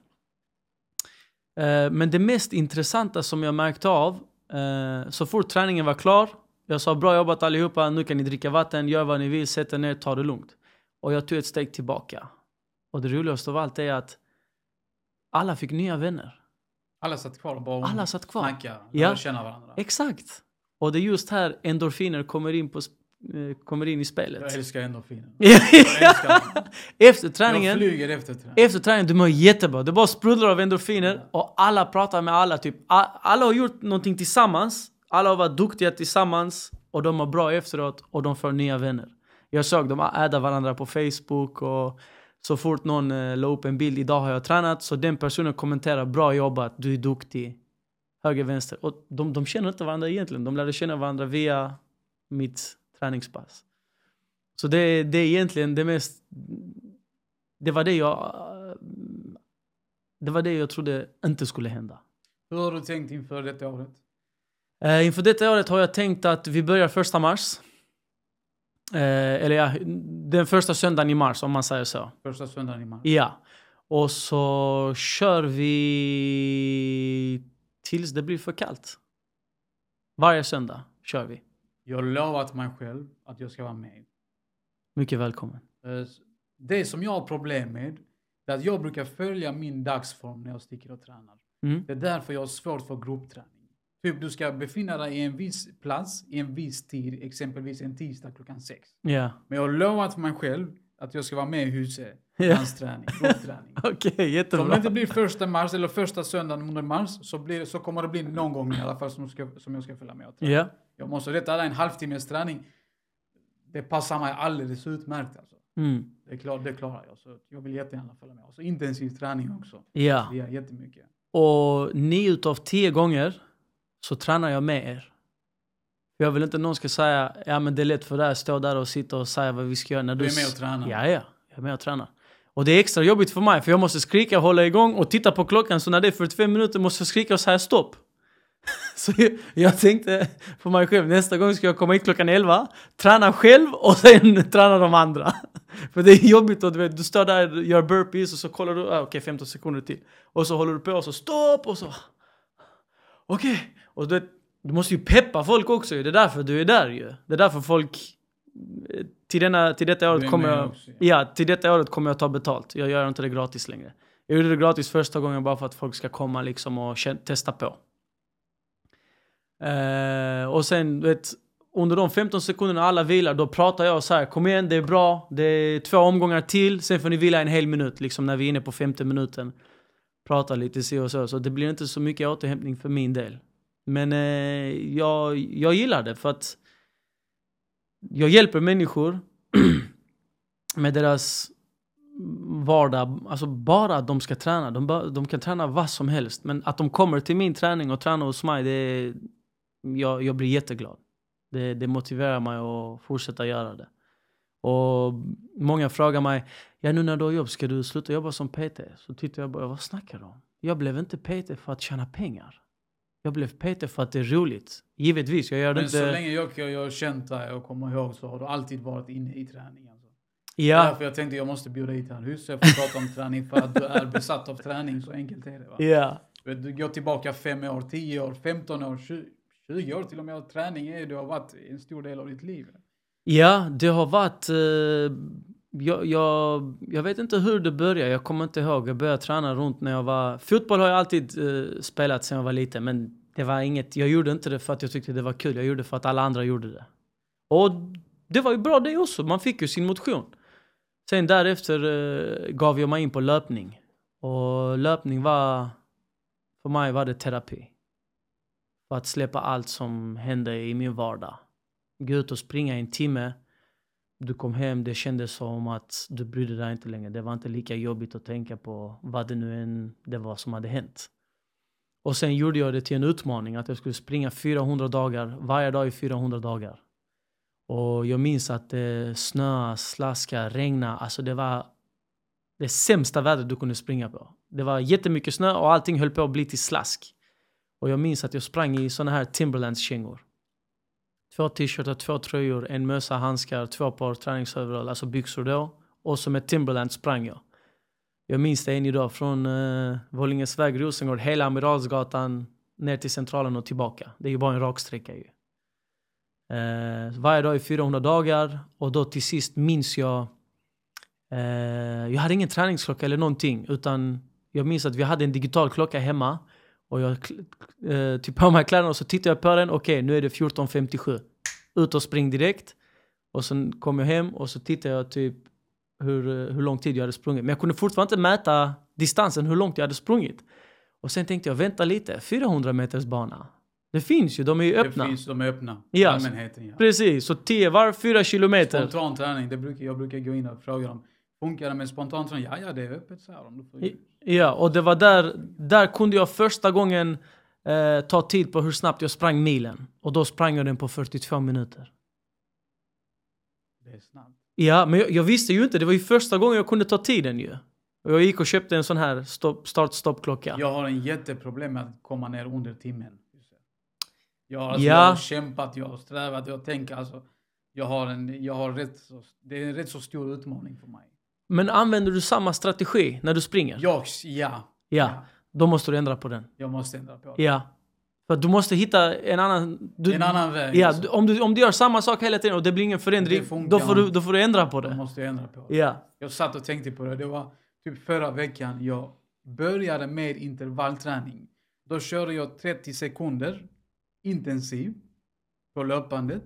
Speaker 1: Eh, men det mest intressanta som jag märkte av, eh, så fort träningen var klar, jag sa bra jobbat allihopa, nu kan ni dricka vatten, gör vad ni vill, sätt er ner, ta det lugnt. Och jag tog ett steg tillbaka. Och det roligaste av allt är att alla fick nya vänner.
Speaker 2: Alla satt kvar och bara
Speaker 1: Alla satt kvar. Ja.
Speaker 2: känna varandra.
Speaker 1: Exakt. Och det är just här endorfiner kommer in, på, eh, kommer in i
Speaker 2: Jag
Speaker 1: spelet.
Speaker 2: älskar endorfiner. älskar dem.
Speaker 1: efter
Speaker 2: Jag
Speaker 1: träningen,
Speaker 2: flyger efter träning.
Speaker 1: efter träningen, du mår jättebra. Det bara sprudlar av endorfiner och alla pratar med alla. Typ. Alla har gjort någonting tillsammans. Alla har varit duktiga tillsammans och de mår bra efteråt och de får nya vänner. Jag såg dem äda varandra på Facebook och så fort någon eh, la upp en bild, idag har jag tränat, så den personen kommenterar bra jobbat, du är duktig. Höger, vänster. Och de, de känner inte varandra egentligen, de lärde känna varandra via mitt träningspass. Så det, det är egentligen det mest... Det var det jag... Det var det jag trodde inte skulle hända.
Speaker 2: Hur har du tänkt inför detta året?
Speaker 1: Eh, inför detta året har jag tänkt att vi börjar första mars. Eh, eller ja, den första söndagen i mars om man säger så.
Speaker 2: Första söndagen i mars.
Speaker 1: Ja. Och så kör vi tills det blir för kallt. Varje söndag kör vi.
Speaker 2: Jag har lovat mig själv att jag ska vara med.
Speaker 1: Mycket välkommen.
Speaker 2: Eh, Det som jag har problem med är att jag brukar följa min dagsform när jag sticker och tränar.
Speaker 1: Mm.
Speaker 2: Det är därför jag har svårt för gruppträning. Typ du ska befinna dig i en viss plats i en viss tid, exempelvis en tisdag klockan sex.
Speaker 1: Ja.
Speaker 2: Men jag har lovat mig själv att jag ska vara med i huset, Dansträning, gruppträning.
Speaker 1: Okej,
Speaker 2: om
Speaker 1: jättebra.
Speaker 2: det inte blir första mars eller första söndagen under mars så, blir, så kommer det bli någon gång i alla fall som, ska, som jag ska följa med och träna.
Speaker 1: Ja.
Speaker 2: Jag måste är en halvtimmes träning. Det passar mig alldeles utmärkt alltså.
Speaker 1: Mm.
Speaker 2: Det, klar, det klarar jag. Så jag vill jättegärna följa med. Och så intensiv träning också.
Speaker 1: Ja.
Speaker 2: Det är jättemycket.
Speaker 1: Och nio utav tio gånger så tränar jag med er. Jag vill inte någon ska säga ja men det är lätt för dig att stå där och sitta och säga vad vi ska göra. När
Speaker 2: Du är
Speaker 1: s-
Speaker 2: med och tränar.
Speaker 1: Ja, ja. Jag är med och tränar. Och det är extra jobbigt för mig för jag måste skrika, hålla igång och titta på klockan. Så när det är 45 minuter måste jag skrika och säga stopp. Så jag, jag tänkte på mig själv, nästa gång ska jag komma hit klockan 11, träna själv och sen träna de andra. För det är jobbigt och du vet, du står där och gör burpees och så kollar du, ah, okej 15 sekunder till. Och så håller du på och så stopp och så okej. Och du vet, du måste ju peppa folk också ju. Det är därför du är där ju. Det är därför folk till, denna, till detta året kommer jag,
Speaker 2: också, ja.
Speaker 1: ja, till detta året kommer jag ta betalt. Jag gör inte det gratis längre. Jag gjorde det gratis första gången bara för att folk ska komma liksom och testa på. Eh, och sen, vet, under de 15 sekunderna alla vilar, då pratar jag så här, kom igen, det är bra, det är två omgångar till, sen får ni vila en hel minut, liksom när vi är inne på femte minuten. Prata lite si och så, så det blir inte så mycket återhämtning för min del. Men eh, jag, jag gillar det för att jag hjälper människor med deras vardag, alltså bara att de ska träna. De, de kan träna vad som helst, men att de kommer till min träning och tränar hos mig, det jag, jag blir jätteglad. Det, det motiverar mig att fortsätta göra det. Och många frågar mig, ja nu när du har jobb, ska du sluta jobba som PT? Så tittar jag bara, vad snackar du om? Jag blev inte PT för att tjäna pengar. Jag blev PT för att det är roligt. Givetvis, jag gör det
Speaker 2: Men
Speaker 1: inte...
Speaker 2: så länge jag, jag har känt dig och kommer ihåg så har du alltid varit inne i träning. Alltså.
Speaker 1: Ja,
Speaker 2: Därför jag tänkte jag måste bjuda hit här huset för att prata om träning. För att du är besatt av träning, så enkelt är det. Va?
Speaker 1: ja.
Speaker 2: Du går tillbaka 5 år, 10 år, 15 år, 20, 20 år till och med. Träning är det har varit en stor del av ditt liv.
Speaker 1: Ja, det har varit... Eh, jag, jag, jag vet inte hur det började, jag kommer inte ihåg. Jag började träna runt när jag var... Fotboll har jag alltid eh, spelat sedan jag var liten, men det var inget... Jag gjorde inte det för att jag tyckte det var kul, jag gjorde det för att alla andra gjorde det. Och det var ju bra det också, man fick ju sin motion. Sen därefter eh, gav jag mig in på löpning. Och löpning var... För mig var det terapi. För att släppa allt som hände i min vardag. Gå ut och springa en timme. Du kom hem, det kändes som att du brydde dig inte längre. Det var inte lika jobbigt att tänka på vad det nu än det var som hade hänt. Och sen gjorde jag det till en utmaning att jag skulle springa 400 dagar, varje dag i 400 dagar. Och jag minns att det snöade, slaskade, regnade. Alltså det var det sämsta vädret du kunde springa på. Det var jättemycket snö och allting höll på att bli till slask. Och jag minns att jag sprang i såna här Timberlands-kängor. Två t-shirtar, två tröjor, en mössa, handskar, två par träningsoverall, alltså byxor då. Och så med Timberland sprang jag. Jag minns det än idag, från eh, uh, Vållingesväg, Rosengård, hela Amiralsgatan ner till Centralen och tillbaka. Det är ju bara en rak sträcka ju. Uh, varje dag i 400 dagar och då till sist minns jag Uh, jag hade ingen träningsklocka eller någonting utan jag minns att vi hade en digital klocka hemma och jag eh, tog på mig kläderna och så tittade jag på den. Okej, nu är det 14.57. Ut och spring direkt. Och sen kom jag hem och så tittade jag typ hur, eh, hur lång tid jag hade sprungit. Men jag kunde fortfarande inte mäta distansen, hur långt jag hade sprungit. Och sen tänkte jag, vänta lite, 400 meters bana. Det finns ju, de är ju öppna.
Speaker 2: Det finns, de är öppna.
Speaker 1: Ja.
Speaker 2: Allmänheten, ja.
Speaker 1: Precis, så 10 varv, 4 kilometer.
Speaker 2: Spontan träning, det brukar, jag brukar gå in och fråga dem. Funkar det med spontan träning? Ja, ja, det är öppet, så här. Om du får...
Speaker 1: Ja, och det var där, där kunde jag första gången eh, ta tid på hur snabbt jag sprang milen. Och då sprang jag den på 42 minuter.
Speaker 2: Det är snabbt.
Speaker 1: Ja, men jag, jag visste ju inte. Det var ju första gången jag kunde ta tiden ju. Och jag gick och köpte en sån här stopp, start-stopp-klocka.
Speaker 2: Jag har en jätteproblem med att komma ner under timmen. Jag har, alltså,
Speaker 1: Ja.
Speaker 2: jag har kämpat, jag har strävat, jag tänker alltså. Jag har en, jag har rätt så, det är en rätt så stor utmaning för mig.
Speaker 1: Men använder du samma strategi när du springer?
Speaker 2: Jag, ja.
Speaker 1: Ja, då måste du ändra på den.
Speaker 2: Jag måste ändra på det.
Speaker 1: Ja. För du måste hitta en annan... Du,
Speaker 2: En annan väg.
Speaker 1: Ja,
Speaker 2: alltså.
Speaker 1: om, du, om du gör samma sak hela tiden och det blir ingen förändring, då får, du, då får du ändra på
Speaker 2: Då
Speaker 1: det.
Speaker 2: måste jag ändra på det.
Speaker 1: Ja.
Speaker 2: Jag satt och tänkte på det. Det var typ förra veckan jag började med intervallträning. Då körde jag 30 sekunder intensiv på löpandet.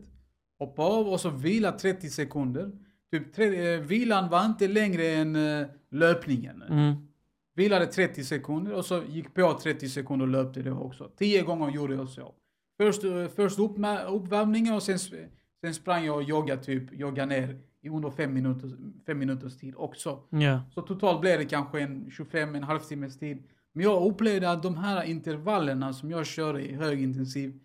Speaker 2: Hoppa av och så vila 30 sekunder. Typ tre, eh, vilan var inte längre än eh, löpningen.
Speaker 1: Mm.
Speaker 2: Vilade 30 sekunder och så gick på 30 sekunder och löpte det också. 10 gånger gjorde jag så. Först, eh, först uppma- uppvärmningen och sen, sen sprang jag och joggade typ, joggade ner i under 5 minuters, fem minuters tid också.
Speaker 1: Ja.
Speaker 2: Så totalt blev det kanske en 25, en halvtimmes tid. Men jag upplevde att de här intervallerna som jag körde i högintensiv,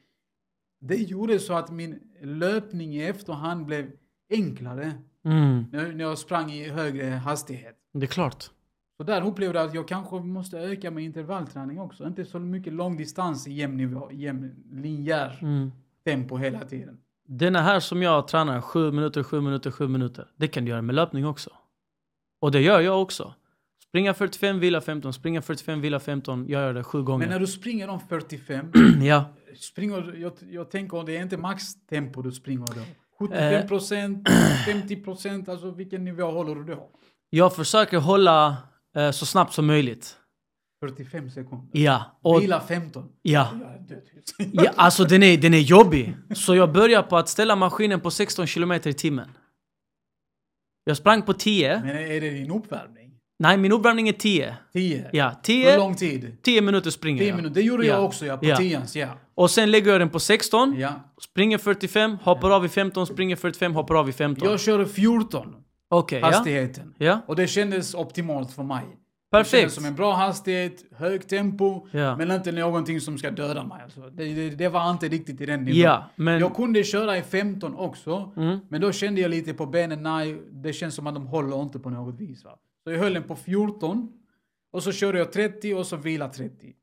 Speaker 2: det gjorde så att min löpning i efterhand blev enklare
Speaker 1: Mm.
Speaker 2: när när jag sprang i högre hastighet.
Speaker 1: Det är klart.
Speaker 2: Så där upplevde jag att jag kanske måste öka med intervallträning också. Inte så mycket lång distans i jämn nivå, jämn linjär
Speaker 1: Mm.
Speaker 2: tempo hela tiden.
Speaker 1: Denna här som jag tränar, 7 minuter, 7 minuter, 7 minuter. Det kan du göra med löpning också. Och det gör jag också. Springa 45, vila 15, springa 45, vila 15. Jag gör det sju gånger.
Speaker 2: Men när du springer om 45,
Speaker 1: ja.
Speaker 2: springer, jag, jag tänker det är inte maxtempo du springer då.
Speaker 1: Eh.
Speaker 2: 75 procent, 50 procent, alltså vilken nivå håller du då?
Speaker 1: Jag försöker hålla eh, så snabbt som möjligt.
Speaker 2: 45 sekunder.
Speaker 1: Ja. Och,
Speaker 2: Vila 15.
Speaker 1: ja. Ja. Alltså den är, den är jobbig. Så jag börjar på att ställa maskinen på 16 kilometer i timmen. Jag sprang på 10.
Speaker 2: Men är det din uppvärmning?
Speaker 1: Nej, min uppvärmning är 10.
Speaker 2: 10?
Speaker 1: Ja,
Speaker 2: Hur
Speaker 1: 10,
Speaker 2: lång tid?
Speaker 1: 10 minuter springer
Speaker 2: 10
Speaker 1: jag.
Speaker 2: minuter. Det gjorde
Speaker 1: Ja.
Speaker 2: jag också, ja. På
Speaker 1: Ja.
Speaker 2: 10 ja.
Speaker 1: Och sen lägger jag den på 16.
Speaker 2: ja.
Speaker 1: Springer 45, hoppar av i 15, springer 45, hoppar av i 15.
Speaker 2: Jag körde 14,
Speaker 1: Okej, ja.
Speaker 2: hastigheten.
Speaker 1: Ja.
Speaker 2: Och det kändes optimalt för mig. Det kändes
Speaker 1: Perfekt.
Speaker 2: som en bra hastighet, högt tempo,
Speaker 1: Ja.
Speaker 2: men inte någonting som ska döda mig. Alltså. Det, det, det var inte riktigt i den nivån.
Speaker 1: Ja, men...
Speaker 2: Jag kunde köra i 15 också,
Speaker 1: Mm.
Speaker 2: men då kände jag lite på benen, nej, det känns som att de håller inte på något vis. Va? Så jag höll den på 14, och så körde jag 30 och så vila 30.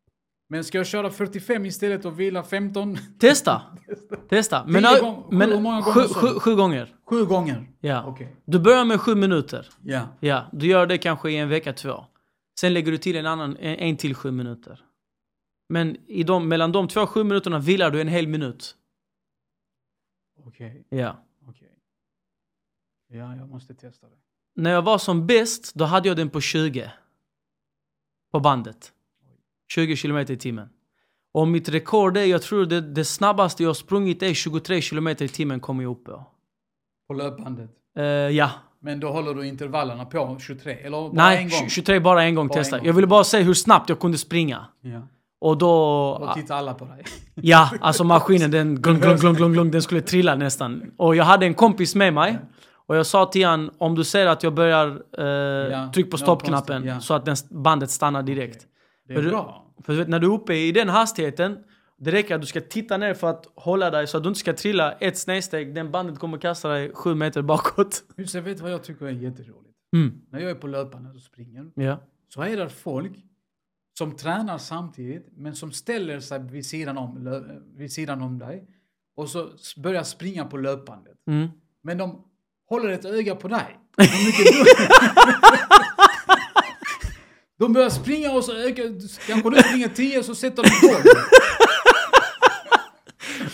Speaker 2: Men ska jag köra 45 istället och vila 15?
Speaker 1: Testa! Testa. Men,
Speaker 2: gång- sju-
Speaker 1: men
Speaker 2: hur många
Speaker 1: sju,
Speaker 2: gånger
Speaker 1: sju,
Speaker 2: du?
Speaker 1: sju gånger.
Speaker 2: Sju gånger?
Speaker 1: Ja.
Speaker 2: Okej.
Speaker 1: Du börjar med sju minuter.
Speaker 2: Ja.
Speaker 1: Ja, du gör det kanske i en vecka, två. Sen lägger du till en annan, en, en till sju minuter. Men i de, mellan de två sju minuterna vilar du en hel minut.
Speaker 2: Okej.
Speaker 1: Ja.
Speaker 2: Okej. Ja, jag måste testa det.
Speaker 1: När jag var som bäst, då hade jag den på 20. På bandet. 20 kilometer i timmen. Och mitt rekord är, jag tror det, det snabbaste jag sprungit är 23 kilometer i timmen kommer jag upp på.
Speaker 2: På löpbandet.
Speaker 1: Eh, ja.
Speaker 2: Men då håller du intervallerna på 23? Eller bara
Speaker 1: Nej,
Speaker 2: en gång?
Speaker 1: 23 bara en gång
Speaker 2: Bara en
Speaker 1: testa.
Speaker 2: gång.
Speaker 1: Jag ville bara se hur snabbt jag kunde springa.
Speaker 2: Ja.
Speaker 1: Och då...
Speaker 2: Och tittar alla på dig.
Speaker 1: Ja, alltså maskinen den glung, glung, glung, glung, den skulle trilla nästan. Och jag hade en kompis med mig. Och jag sa till han, om du ser att jag börjar eh,
Speaker 2: Ja,
Speaker 1: tryck på stoppknappen
Speaker 2: ja.
Speaker 1: så att den, bandet stannar direkt.
Speaker 2: Det
Speaker 1: För
Speaker 2: är
Speaker 1: du-
Speaker 2: bra.
Speaker 1: För du vet, när du är uppe i den hastigheten, det räcker att du ska titta ner för att hålla dig så att du inte ska trilla ett snedsteg. Den bandet kommer kasta dig sju meter bakåt.
Speaker 2: Just jag vet vad jag tycker är jätteroligt.
Speaker 1: Mm.
Speaker 2: När jag är på löpbandet och springer
Speaker 1: Ja.
Speaker 2: så är det folk som tränar samtidigt men som ställer sig vid sidan om, vid sidan om dig och så börjar springa på löpbandet.
Speaker 1: Mm.
Speaker 2: Men de håller ett öga på dig. De börjar springa och så ökar... Kanske du springer 10 så sätter de 12.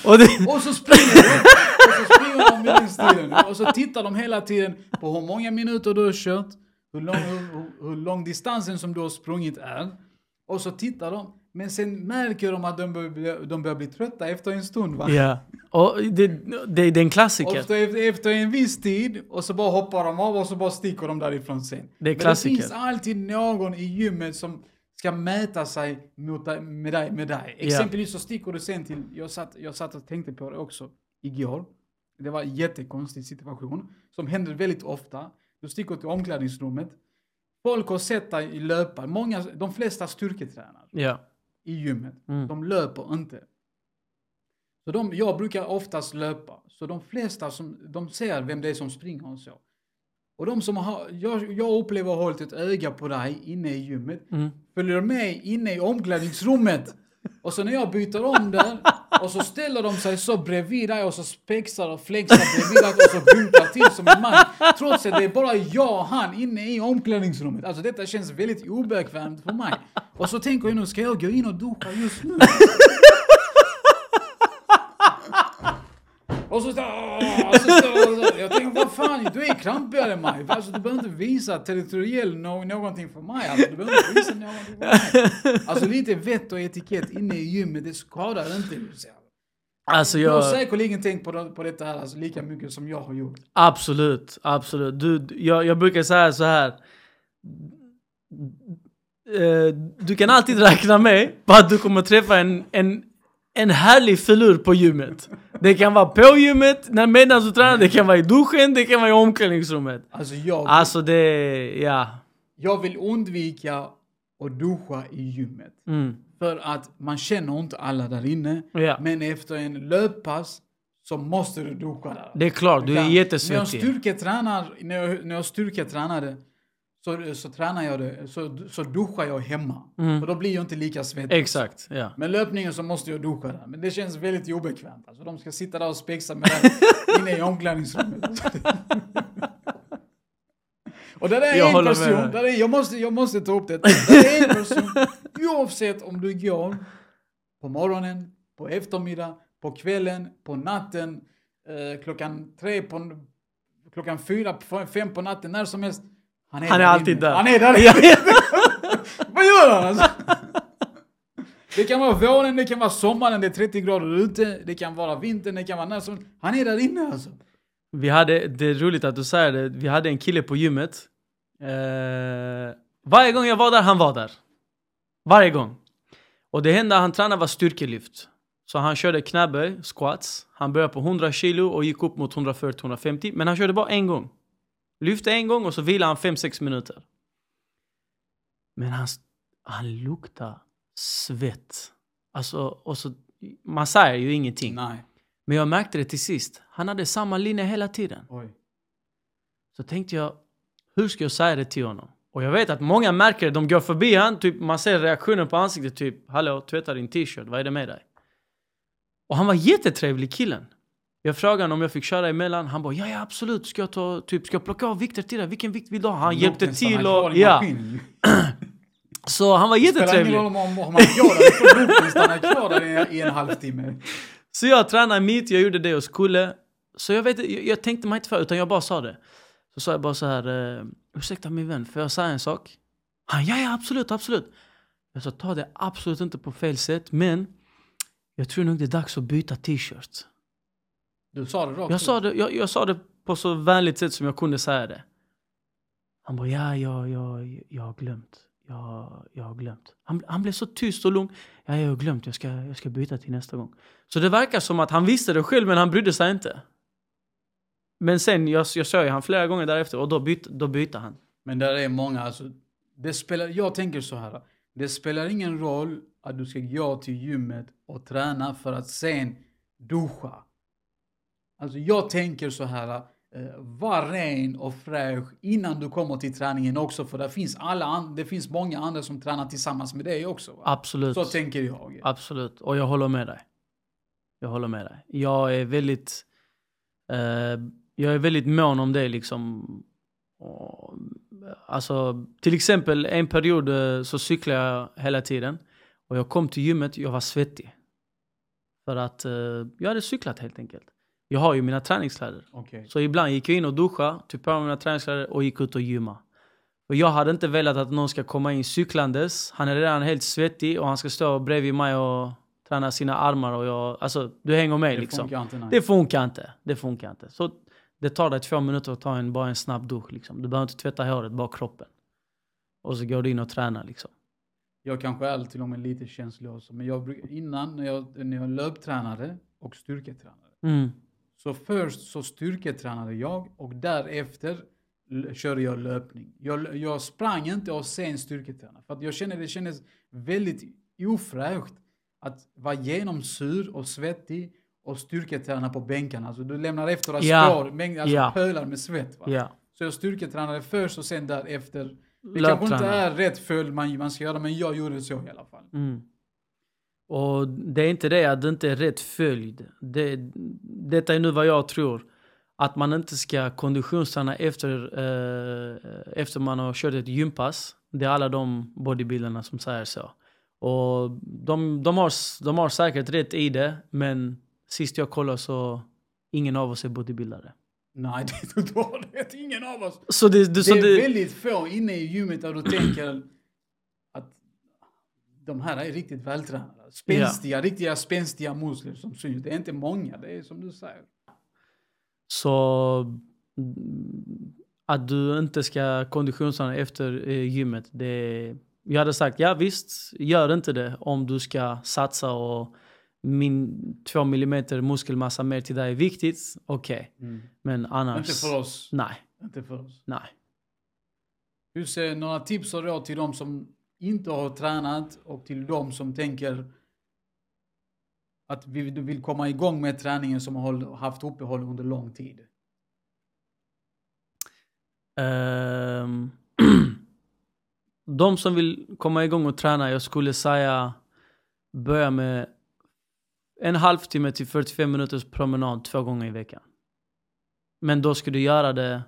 Speaker 1: Och det,
Speaker 2: Och så springer de. Och så springer de med den stilen. Och så tittar de hela tiden på hur många minuter du har kört. Hur lång, hur, hur lång distansen som du har sprungit är. Och så tittar de. Men sen märker de att de börjar bli, de börjar bli trötta efter en stund va?
Speaker 1: ja. Och det, det, det är en klassiker.
Speaker 2: Så efter, efter en viss tid och så bara hoppar de av och så bara sticker de därifrån sen.
Speaker 1: Det är
Speaker 2: Men
Speaker 1: klassiker.
Speaker 2: det finns alltid någon i gymmet som ska mäta sig mot med, dig, med dig. Exempelvis så sticker du sen till, jag satt, jag satt och tänkte på det också igår. Det var en jättekonstig situation som händer väldigt ofta. Du sticker till omklädningsrummet. Folk har sett dig i löpa. Många, de flesta styrketränar
Speaker 1: Ja.
Speaker 2: I gymmet.
Speaker 1: Mm.
Speaker 2: De löper inte. Så de, jag brukar oftast löpa. Så de flesta som, de ser vem det är som springer och så. Och de som har, jag, jag upplever att ha hållit ett öga på dig inne i gymmet.
Speaker 1: Mm.
Speaker 2: Följer med inne i omklädningsrummet. Och så när jag byter om där och så ställer de sig så bredvid dig och så spexar och flexar bredvid dig och så vinkar till som en man. Trots att det är bara jag och han inne i omklädningsrummet. Alltså detta känns väldigt obekvämt för mig. Och så tänker jag nu, ska jag gå in och duscha just nu? Och så, åh, så står jag, jag tänker, vad fan, du är krampigare mig. Alltså, du behöver inte visa territoriell no någonting för mig. Alltså, du behöver inte visa någonting för mig. Alltså lite vett och etikett inne i gymmet, det skadar inte. Så.
Speaker 1: Alltså
Speaker 2: Du har
Speaker 1: jag...
Speaker 2: säkerligen tänkt på, det- på detta här alltså, lika mycket som jag har gjort.
Speaker 1: Absolut, absolut. Du, du- jag, jag brukar säga så här. Eh, Du kan alltid räkna med på att du kommer träffa en, en, en härlig filur på gymmet. Det kan vara på gymmet, när medan du tränar, det kan vara i duschen, det kan vara i omklädningsrummet.
Speaker 2: Alltså jag,
Speaker 1: Alltså det, ja.
Speaker 2: jag vill undvika att duscha i gymmet.
Speaker 1: Mm.
Speaker 2: För att man känner inte alla där inne.
Speaker 1: Ja.
Speaker 2: Men efter en löppass så måste du duscha där.
Speaker 1: Det är klart, du är
Speaker 2: När jag
Speaker 1: jättesvettig.
Speaker 2: styrketränar, när jag, när jag styrketränade så, så tränar jag det, så, så duschar jag hemma. För då blir jag inte lika svettig.
Speaker 1: Exakt, ja.
Speaker 2: Men löpningen så måste jag duscha där. Men det känns väldigt obekvämt. Alltså de ska sitta där och spexa med dig inne i omklädningsrummet. och där är
Speaker 1: Jag
Speaker 2: en person, där är, jag, måste, jag måste ta upp det. Där är en person, oavsett om du går på morgonen, på eftermiddag, på kvällen, på natten, eh, klockan tre på, klockan fyra, fem på natten, när som helst. Han är,
Speaker 1: Han är
Speaker 2: där
Speaker 1: alltid
Speaker 2: inne.
Speaker 1: där.
Speaker 2: Han är där inne. Vad gör han alltså? Det kan vara våren, det kan vara sommaren, det är 30 grader ute, det kan vara vintern, det kan vara när som Han är där inne alltså.
Speaker 1: Vi hade, det är roligt att du säger det, vi hade en kille på gymmet. Eh, varje gång jag var där, han var där. Varje gång. Och det enda han tränade var styrkelyft. Så han körde knäböj, squats. Han började på 100 kilo och gick upp mot 140-150. Men han körde bara en gång. Lyfte en gång och så vilade han 5-6 minuter. Men han, han luktar svett. Alltså, och så, man säger ju ingenting.
Speaker 2: Nej.
Speaker 1: Men jag märkte det till sist. Han hade samma linje hela tiden.
Speaker 2: Oj.
Speaker 1: Så tänkte jag, hur ska jag säga det till honom? Och jag vet att många märker det. De går förbi han, typ, man ser reaktionen på ansiktet. Typ, hallå, tvätta din t-shirt. Vad är det med dig? Och han var jättetrevlig killen. Jag frågade honom om jag fick köra emellan. Han bara, ja, ja absolut. Ska jag, ta, typ, ska jag plocka av vikter till dig? Vilken vikt vill du ha? Han hjälpte
Speaker 2: Lukten stannar
Speaker 1: till och... Ja. Så han var
Speaker 2: Spelar ingen
Speaker 1: jättetrevlig.
Speaker 2: roll om, man gör det, stannar kvar där i en halvtimme.
Speaker 1: Så jag tränade mitt, jag gjorde det jag skulle. Så jag, vet, jag, jag tänkte mig inte för, utan jag bara sa det. Så sa jag bara så här, eh, ursäkta min vän, får jag säga en sak? Han, ja, ja, absolut, absolut. Jag sa, ta det absolut inte på fel sätt, men jag tror nog det är dags att byta t-shirt.
Speaker 2: Du sa det rakt
Speaker 1: Jag sa det, jag, jag sa det på så vänligt sätt som jag kunde säga det. Han bara, ja, ja, ja, jag har glömt. Jag, jag har glömt. Han, han blev så tyst och lugn. Ja, jag har glömt, jag ska, jag ska byta till nästa gång. Så det verkar som att han visste det själv, men han brydde sig inte. Men sen, jag, jag såg ju han flera gånger därefter och då, byt, då bytte han.
Speaker 2: Men där är många, alltså, det spelar, jag tänker så här. Det spelar ingen roll att du ska gå till gymmet och träna för att sen duscha. Alltså jag tänker så här, eh, var ren och fräsch innan du kommer till träningen också. För det finns, alla det finns många andra som tränar tillsammans med dig också. Va?
Speaker 1: Absolut.
Speaker 2: Så tänker jag.
Speaker 1: Absolut, och jag håller med dig. Jag håller med dig. Jag är väldigt, eh, jag är väldigt mån om det liksom. Och, alltså, till exempel en period eh, så cyklade jag hela tiden. Och jag kom till gymmet, jag var svettig. För att eh, jag hade cyklat helt enkelt. Jag har ju mina träningskläder.
Speaker 2: Okej.
Speaker 1: Så ibland gick jag in och duscha, tog på mig mina träningskläder och gick ut och gymma. Och jag hade inte velat att någon ska komma in cyklandes. Han är redan helt svettig och han ska stå bredvid mig och träna sina armar och jag... Alltså, du hänger med
Speaker 2: Det
Speaker 1: liksom.
Speaker 2: funkar inte. Nej.
Speaker 1: Det funkar inte. Det funkar inte. Så det tar dig två minuter att ta en, bara en snabb dusch liksom. Du behöver inte tvätta håret, bara kroppen. Och så går du in och tränar liksom.
Speaker 2: Jag kanske är till och med lite känslig också. Men jag, innan när jag, när jag löptränade och styrketränade.
Speaker 1: Mm.
Speaker 2: Så först så styrketränade jag och därefter körde jag löpning. Jag, jag sprang inte och sen styrketränade. För att jag kände det kändes väldigt ofräscht att vara genomsur och svettig och styrketräna på bänkarna. Alltså du lämnar efter dig
Speaker 1: Ja.
Speaker 2: spår, mängd- alltså
Speaker 1: Ja.
Speaker 2: pölar med svett.
Speaker 1: Ja.
Speaker 2: Så jag styrketränade först och sen därefter. Det kanske inte är rätt följd man, man ska göra, men jag gjorde så i alla fall.
Speaker 1: Mm. Och det är inte det att det inte är rätt följd. Det, detta är nu vad jag tror. Att man inte ska konditionsträna efter, eh, efter man har kört ett gympass. Det är alla de bodybuildarna som säger så. Och de, de, har, de har säkert rätt i det, men sist jag kollade så ingen av oss är bodybuildare.
Speaker 2: Nej, det, har rätt. Ingen av oss.
Speaker 1: Så det, det, så
Speaker 2: det är
Speaker 1: det,
Speaker 2: väldigt få inne i gymmet där du tänker de här är riktigt vältränade. Spänstiga, riktiga spänstiga muskler som syns. Det är inte många, det är som du säger.
Speaker 1: Så mm, att du inte ska konditionsträna efter eh, gymmet. Det, jag hade sagt, ja visst, gör inte det om du ska satsa och min två millimeter muskelmassa mer till dig är viktigt. Okej, men annars...
Speaker 2: Inte för oss.
Speaker 1: Nej,
Speaker 2: Inte för oss.
Speaker 1: nej.
Speaker 2: Hur ser några tips och råd till de som inte har tränat och till de som tänker att vi, vill komma igång med träningen som har haft uppehåll under lång tid?
Speaker 1: Um, de som vill komma igång och träna, jag skulle säga börja med en halvtimme till 45 minuters promenad två gånger i veckan. Men då ska du göra det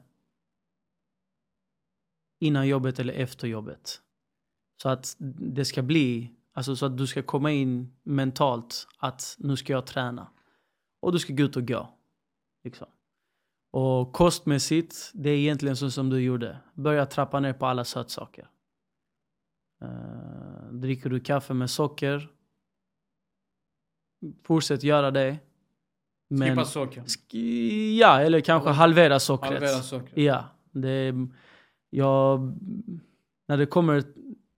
Speaker 1: innan jobbet eller efter jobbet. Så att det ska bli, alltså så att du ska komma in mentalt att nu ska jag träna. Och du ska gå ut och gå. Liksom. Och kostmässigt, det är egentligen så som du gjorde. Börja trappa ner på alla sötsaker. Uh, dricker du kaffe med socker, fortsätt göra det. Men,
Speaker 2: Skippa socker.
Speaker 1: Sk- ja, eller kanske halvera sockret.
Speaker 2: Halvera socker.
Speaker 1: Ja, det jag, när det kommer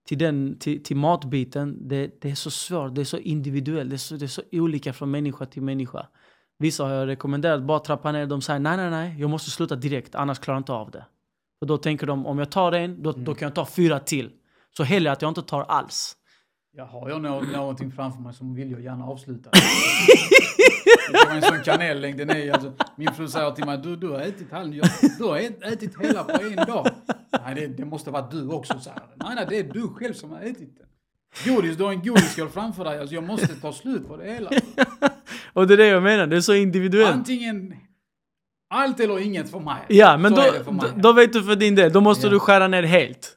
Speaker 1: till, den, till, till matbiten, det, det är så svårt, det är så individuellt, det är så, det är så olika från människa till människa. Vissa har jag rekommenderat bara trappa ner, de säger nej, nej, nej, jag måste sluta direkt, annars klarar jag inte av det. Och då tänker de, om jag tar en, då, då kan jag ta fyra till. Så hellre att jag inte tar alls.
Speaker 2: Jag har jag nå- någonting framför mig som vill jag gärna avsluta. Det var en sån kanellängd den är. Alltså, min fru säger till mig, du, du har ätit jag- du har ät- ätit hela på en dag. Nej, det, det måste vara du också, säger. Nej, nej, det är du själv som har ätit den. Godis, du har en godisskål framför dig. Alltså, jag måste ta slut på det hela.
Speaker 1: Och det är det jag menar, det är så individuellt.
Speaker 2: Antingen allt eller inget för mig.
Speaker 1: Ja, men
Speaker 2: så
Speaker 1: då,
Speaker 2: mig.
Speaker 1: då vet du för din del, då måste
Speaker 2: Ja.
Speaker 1: du skära ner helt.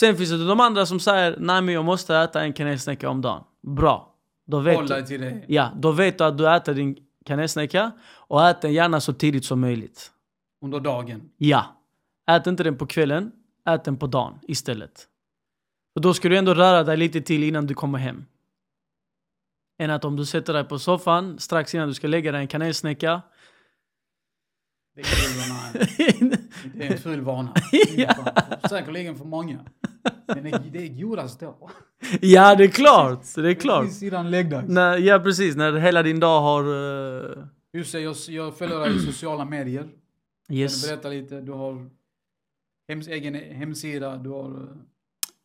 Speaker 1: Sen finns det de andra som säger, nej men jag måste äta en kanelsnäcka om dagen. Bra. Då vet
Speaker 2: Håll
Speaker 1: du.
Speaker 2: dig till det.
Speaker 1: Ja, då vet du att du äter din kanelsnäcka och ät den gärna så tidigt som möjligt.
Speaker 2: Under dagen.
Speaker 1: Ja. Ät inte den på kvällen, ät den på dagen istället. Och då ska du ändå röra dig lite till innan du kommer hem. Än att om du sätter dig på soffan strax innan du ska lägga dig en kanelsnäcka.
Speaker 2: Det är nej. Det är en ful vana.
Speaker 1: Ja.
Speaker 2: Säkerligen för många. Men det, är godast då.
Speaker 1: ja, det är klart. Det är klart.
Speaker 2: Precis innan läggdags.
Speaker 1: När, ja, precis. När hela din dag har... Uh,
Speaker 2: Just det, jag, jag följer dig i sociala medier. Kan du
Speaker 1: yes.
Speaker 2: berätta lite? Du har hems, egen hemsida, du har...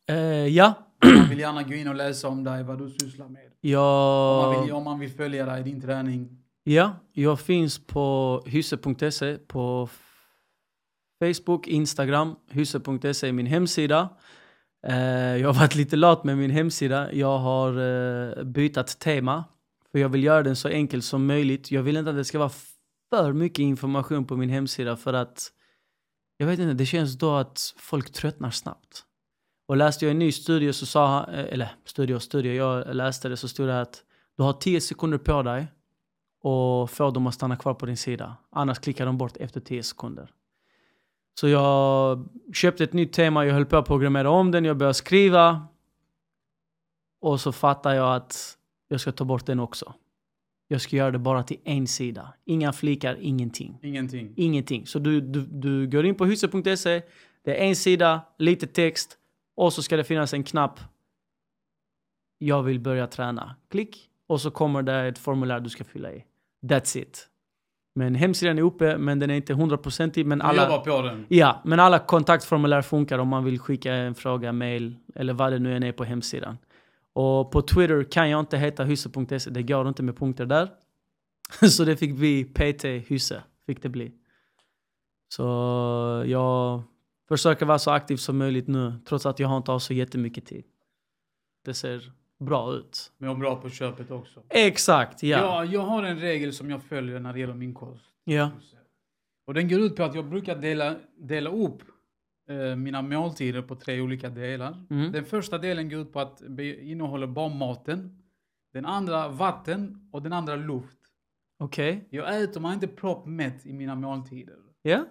Speaker 1: Eh, ja.
Speaker 2: Man vill gärna gå in och läsa om dig, vad du sysslar med. Om man vill, om man vill följa dig, din träning
Speaker 1: ja, jag finns på hysse.se på Facebook, Instagram. Hysse.se är min hemsida. Eh, jag har varit lite lat med min hemsida. Jag har eh, uh, bytt tema. För jag vill göra den så enkel som möjligt. Jag vill inte att det ska vara för mycket information på min hemsida för att jag vet inte, det känns då att folk tröttnar snabbt. Och läste jag en ny studie så sa han, eh, eller studie och studie, jag läste det så stod det att du har 10 sekunder på dig och få dem att stanna kvar på din sida. Annars klickar de bort efter 10 sekunder. Så jag köpte ett nytt tema, jag höll på att programmera om den, jag började skriva. Och så fattar jag att jag ska ta bort den också. Jag ska göra det bara till en sida. Inga flikar, ingenting.
Speaker 2: Ingenting.
Speaker 1: Ingenting. Så du, du, du går in på huset.se, det är en sida, lite text och så ska det finnas en knapp. Jag vill börja träna. Klick och så kommer det ett formulär du ska fylla i. That's it. Men hemsidan är uppe, men den är inte hundraprocentig. Men alla,
Speaker 2: jobbar på den.
Speaker 1: ja, men alla kontaktformulär funkar om man vill skicka en fråga, mail eller vad det nu än är på hemsidan. Och på Twitter kan jag inte heta hysse.se, det går inte med punkter där. Så det fick bli PT Hysse, fick det bli. Så jag försöker vara så aktiv som möjligt nu, trots att jag inte har så jättemycket tid. Det ser bra ut.
Speaker 2: Är bra på köpet också.
Speaker 1: Exakt, ja.
Speaker 2: Ja, jag har en regel som jag följer när det gäller min kost.
Speaker 1: Ja.
Speaker 2: Och den går ut på att jag brukar dela, dela upp eh, mina måltider på tre olika delar.
Speaker 1: Mm.
Speaker 2: Den första delen går ut på att innehåller bara maten. Den andra vatten och den andra luft.
Speaker 1: Okej.
Speaker 2: Jag äter mig inte proppmätt i mina måltider.
Speaker 1: Ja,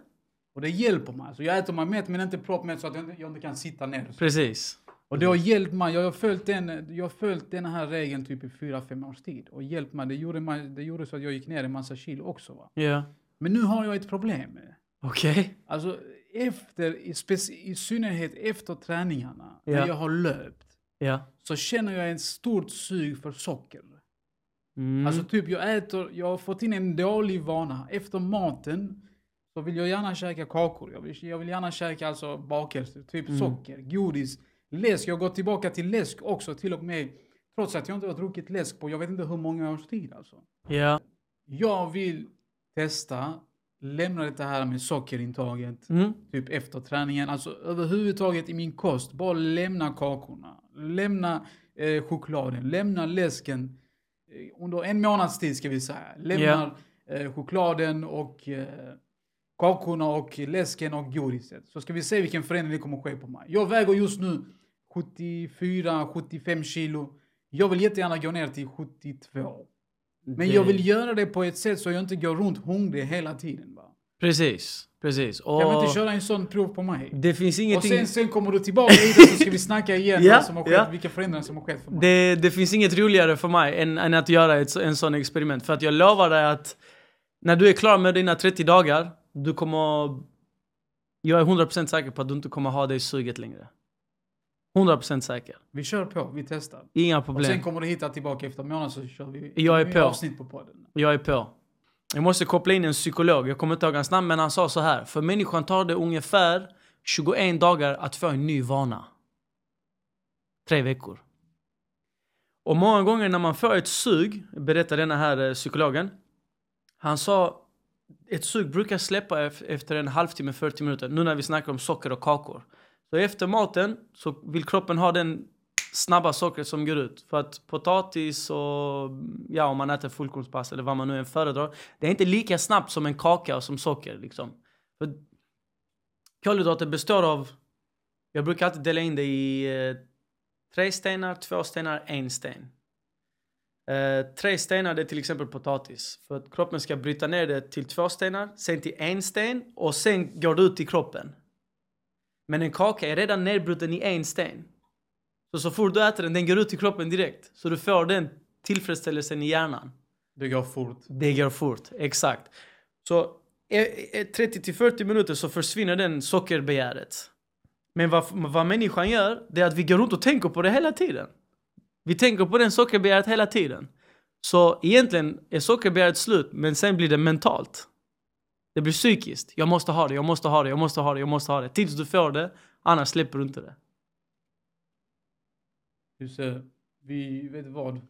Speaker 2: Och det hjälper mig. Så jag äter mig mätt men inte proppmätt så att jag inte, jag inte kan sitta ner.
Speaker 1: precis.
Speaker 2: Och det har hjälpt mig. Jag har följt den, jag har följt den här regeln typ i fyra fem års tid. Och hjälpt mig. Det gjorde, mig, det gjorde så att jag gick ner en massa kilo också. Va?
Speaker 1: Ja.
Speaker 2: Men nu har jag ett problem.
Speaker 1: Okej.
Speaker 2: Alltså efter, i, i synnerhet efter träningarna,
Speaker 1: Ja.
Speaker 2: när jag har löpt,
Speaker 1: Ja.
Speaker 2: så känner jag ett stort sug för socker.
Speaker 1: Mm.
Speaker 2: Alltså typ jag äter, jag har fått in en dålig vana. Efter maten så vill jag gärna käka kakor. Jag vill, jag vill gärna käka alltså bakelser, typ
Speaker 1: Mm.
Speaker 2: socker, godis, läsk. Jag har gått tillbaka till läsk också till och med. Trots att jag inte har druckit läsk på jag vet inte hur många års tid alltså.
Speaker 1: Ja.
Speaker 2: Jag vill testa, lämna det här med sockerintaget.
Speaker 1: Mm.
Speaker 2: Typ efter träningen. Alltså överhuvudtaget i min kost. Bara lämna kakorna. Lämna eh, chokladen. Lämna läsken. Eh, under en månads tid ska vi säga. Lämna eh, chokladen och eh, kakorna och läsken och godiset. Så ska vi se vilken förändring det kommer ske på mig. Jag väger just nu 74-75 kilo. Jag vill jättegärna gå ner till 72. Men
Speaker 1: Det-
Speaker 2: jag vill göra det på ett sätt så jag inte går runt hungrig hela tiden. Va?
Speaker 1: Precis. Precis. Och
Speaker 2: Kan vi inte köra en sån prov på mig?
Speaker 1: det finns
Speaker 2: Och
Speaker 1: ingenting...
Speaker 2: sen, sen kommer du tillbaka hit så ska vi snacka igen
Speaker 1: Ja,
Speaker 2: som har skett,
Speaker 1: ja.
Speaker 2: vilka förändringar som har skett för mig.
Speaker 1: Det, det finns inget roligare för mig än, än att göra ett, en sån experiment. För att jag lovar dig att när du är klar med dina 30 dagar, du kommer... Jag är 100% säker på att du inte kommer ha det suget längre. 100% säker.
Speaker 2: Vi kör på, vi testar.
Speaker 1: Inga
Speaker 2: Och sen
Speaker 1: problem.
Speaker 2: kommer du hitta tillbaka efter en månad så kör vi
Speaker 1: Jag är på.
Speaker 2: avsnitt på podden.
Speaker 1: Jag är på. Jag måste koppla in en psykolog. Jag kommer inte ihåg hans namn, men han sa så här. För människan tar det ungefär 21 dagar att få en ny vana. tre veckor. Och många gånger när man får ett sug, berättar denna här eh, psykologen, han sa ett sug brukar släppa ef- efter en halvtimme, 40 minuter, nu när vi snackar om socker och kakor. Så efter maten så vill kroppen ha den snabba sockret som går ut. För att potatis och ja, om man äter fullkornspasta eller vad man nu än föredrar, det är inte lika snabbt som en kaka och som socker liksom. För kolhydrater består av, jag brukar alltid dela in det i eh, tre stenar, två stenar, en sten. Eh, tre stenar det är till exempel potatis. För att kroppen ska bryta ner det till två stenar, sen till en sten och sen går det ut i kroppen. Men en kaka är redan nedbruten i en sten. Så så fort du äter den, den går ut i kroppen direkt. Så du får den tillfredsställelsen i hjärnan.
Speaker 2: Det går fort.
Speaker 1: Det går fort, exakt. Så eh, eh, 30 till 40 minuter så försvinner den sockerbegäret. Men vad, vad människan gör, det är att vi går runt och tänker på det hela tiden. Vi tänker på den sockerbegäret hela tiden. Så egentligen är sockerbegäret slut, men sen blir det mentalt. Det blir psykiskt. Jag måste ha det, jag måste ha det, jag måste ha det, jag måste ha det. Tills du får det, annars släpper du inte det.
Speaker 2: Det. Vi, vet du vad?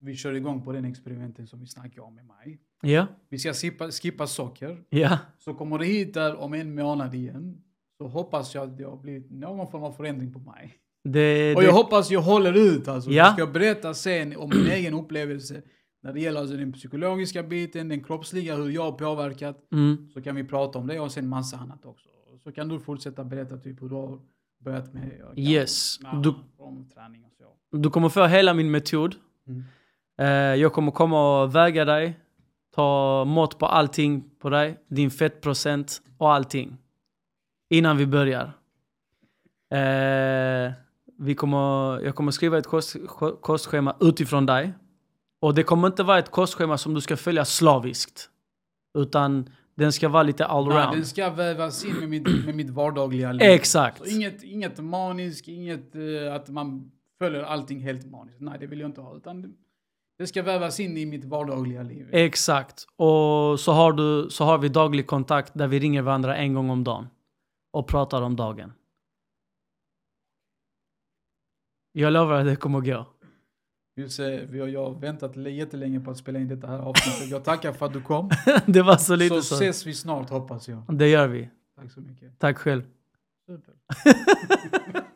Speaker 2: Vi kör igång på den experimenten som vi snackade om i maj.
Speaker 1: Ja,
Speaker 2: Vi ska skippa, skippa socker.
Speaker 1: ja,
Speaker 2: Så kommer det hit där om en månad igen. Så hoppas jag att det har blivit någon form av förändring på mig.
Speaker 1: det,
Speaker 2: Och
Speaker 1: det,
Speaker 2: jag hoppas jag håller ut alltså.
Speaker 1: Ja.
Speaker 2: Jag ska berätta sen om min egen upplevelse. När det gäller alltså den psykologiska biten, den kroppsliga, hur jag har påverkat.
Speaker 1: mm,
Speaker 2: Så kan vi prata om det och sen massa annat också. Så kan du fortsätta berätta typ hur du har börjat med
Speaker 1: Yes.
Speaker 2: ja,
Speaker 1: Du-
Speaker 2: träning och så.
Speaker 1: du kommer få hela min metod.
Speaker 2: Mm.
Speaker 1: Eh, jag kommer komma och väga dig, ta mått på allting på dig, din fettprocent och allting. Innan vi börjar. Eh, vi kommer, jag kommer skriva ett kost, kostschema utifrån dig. Och det kommer inte vara ett kostschema som du ska följa slaviskt. Utan den ska vara lite allround.
Speaker 2: den ska vävas in med mitt, med mitt vardagliga liv.
Speaker 1: Exakt.
Speaker 2: Så inget, inget maniskt, inget eh, att man följer allting helt maniskt. Nej, det vill jag inte ha. Utan det, ska vävas in i mitt vardagliga liv.
Speaker 1: Exakt. Och så har, du, så har vi daglig kontakt där vi ringer varandra en gång om dagen. Och pratar om dagen. Jag lovar att det kommer gå.
Speaker 2: Just, eh, vi har, jag har väntat jättelänge på att spela in detta här avsnittet. Jag tackar för att du kom.
Speaker 1: det var så lite
Speaker 2: Så
Speaker 1: så.
Speaker 2: ses vi snart hoppas jag.
Speaker 1: Det gör vi.
Speaker 2: Tack så mycket.
Speaker 1: Tack själv.
Speaker 2: Super.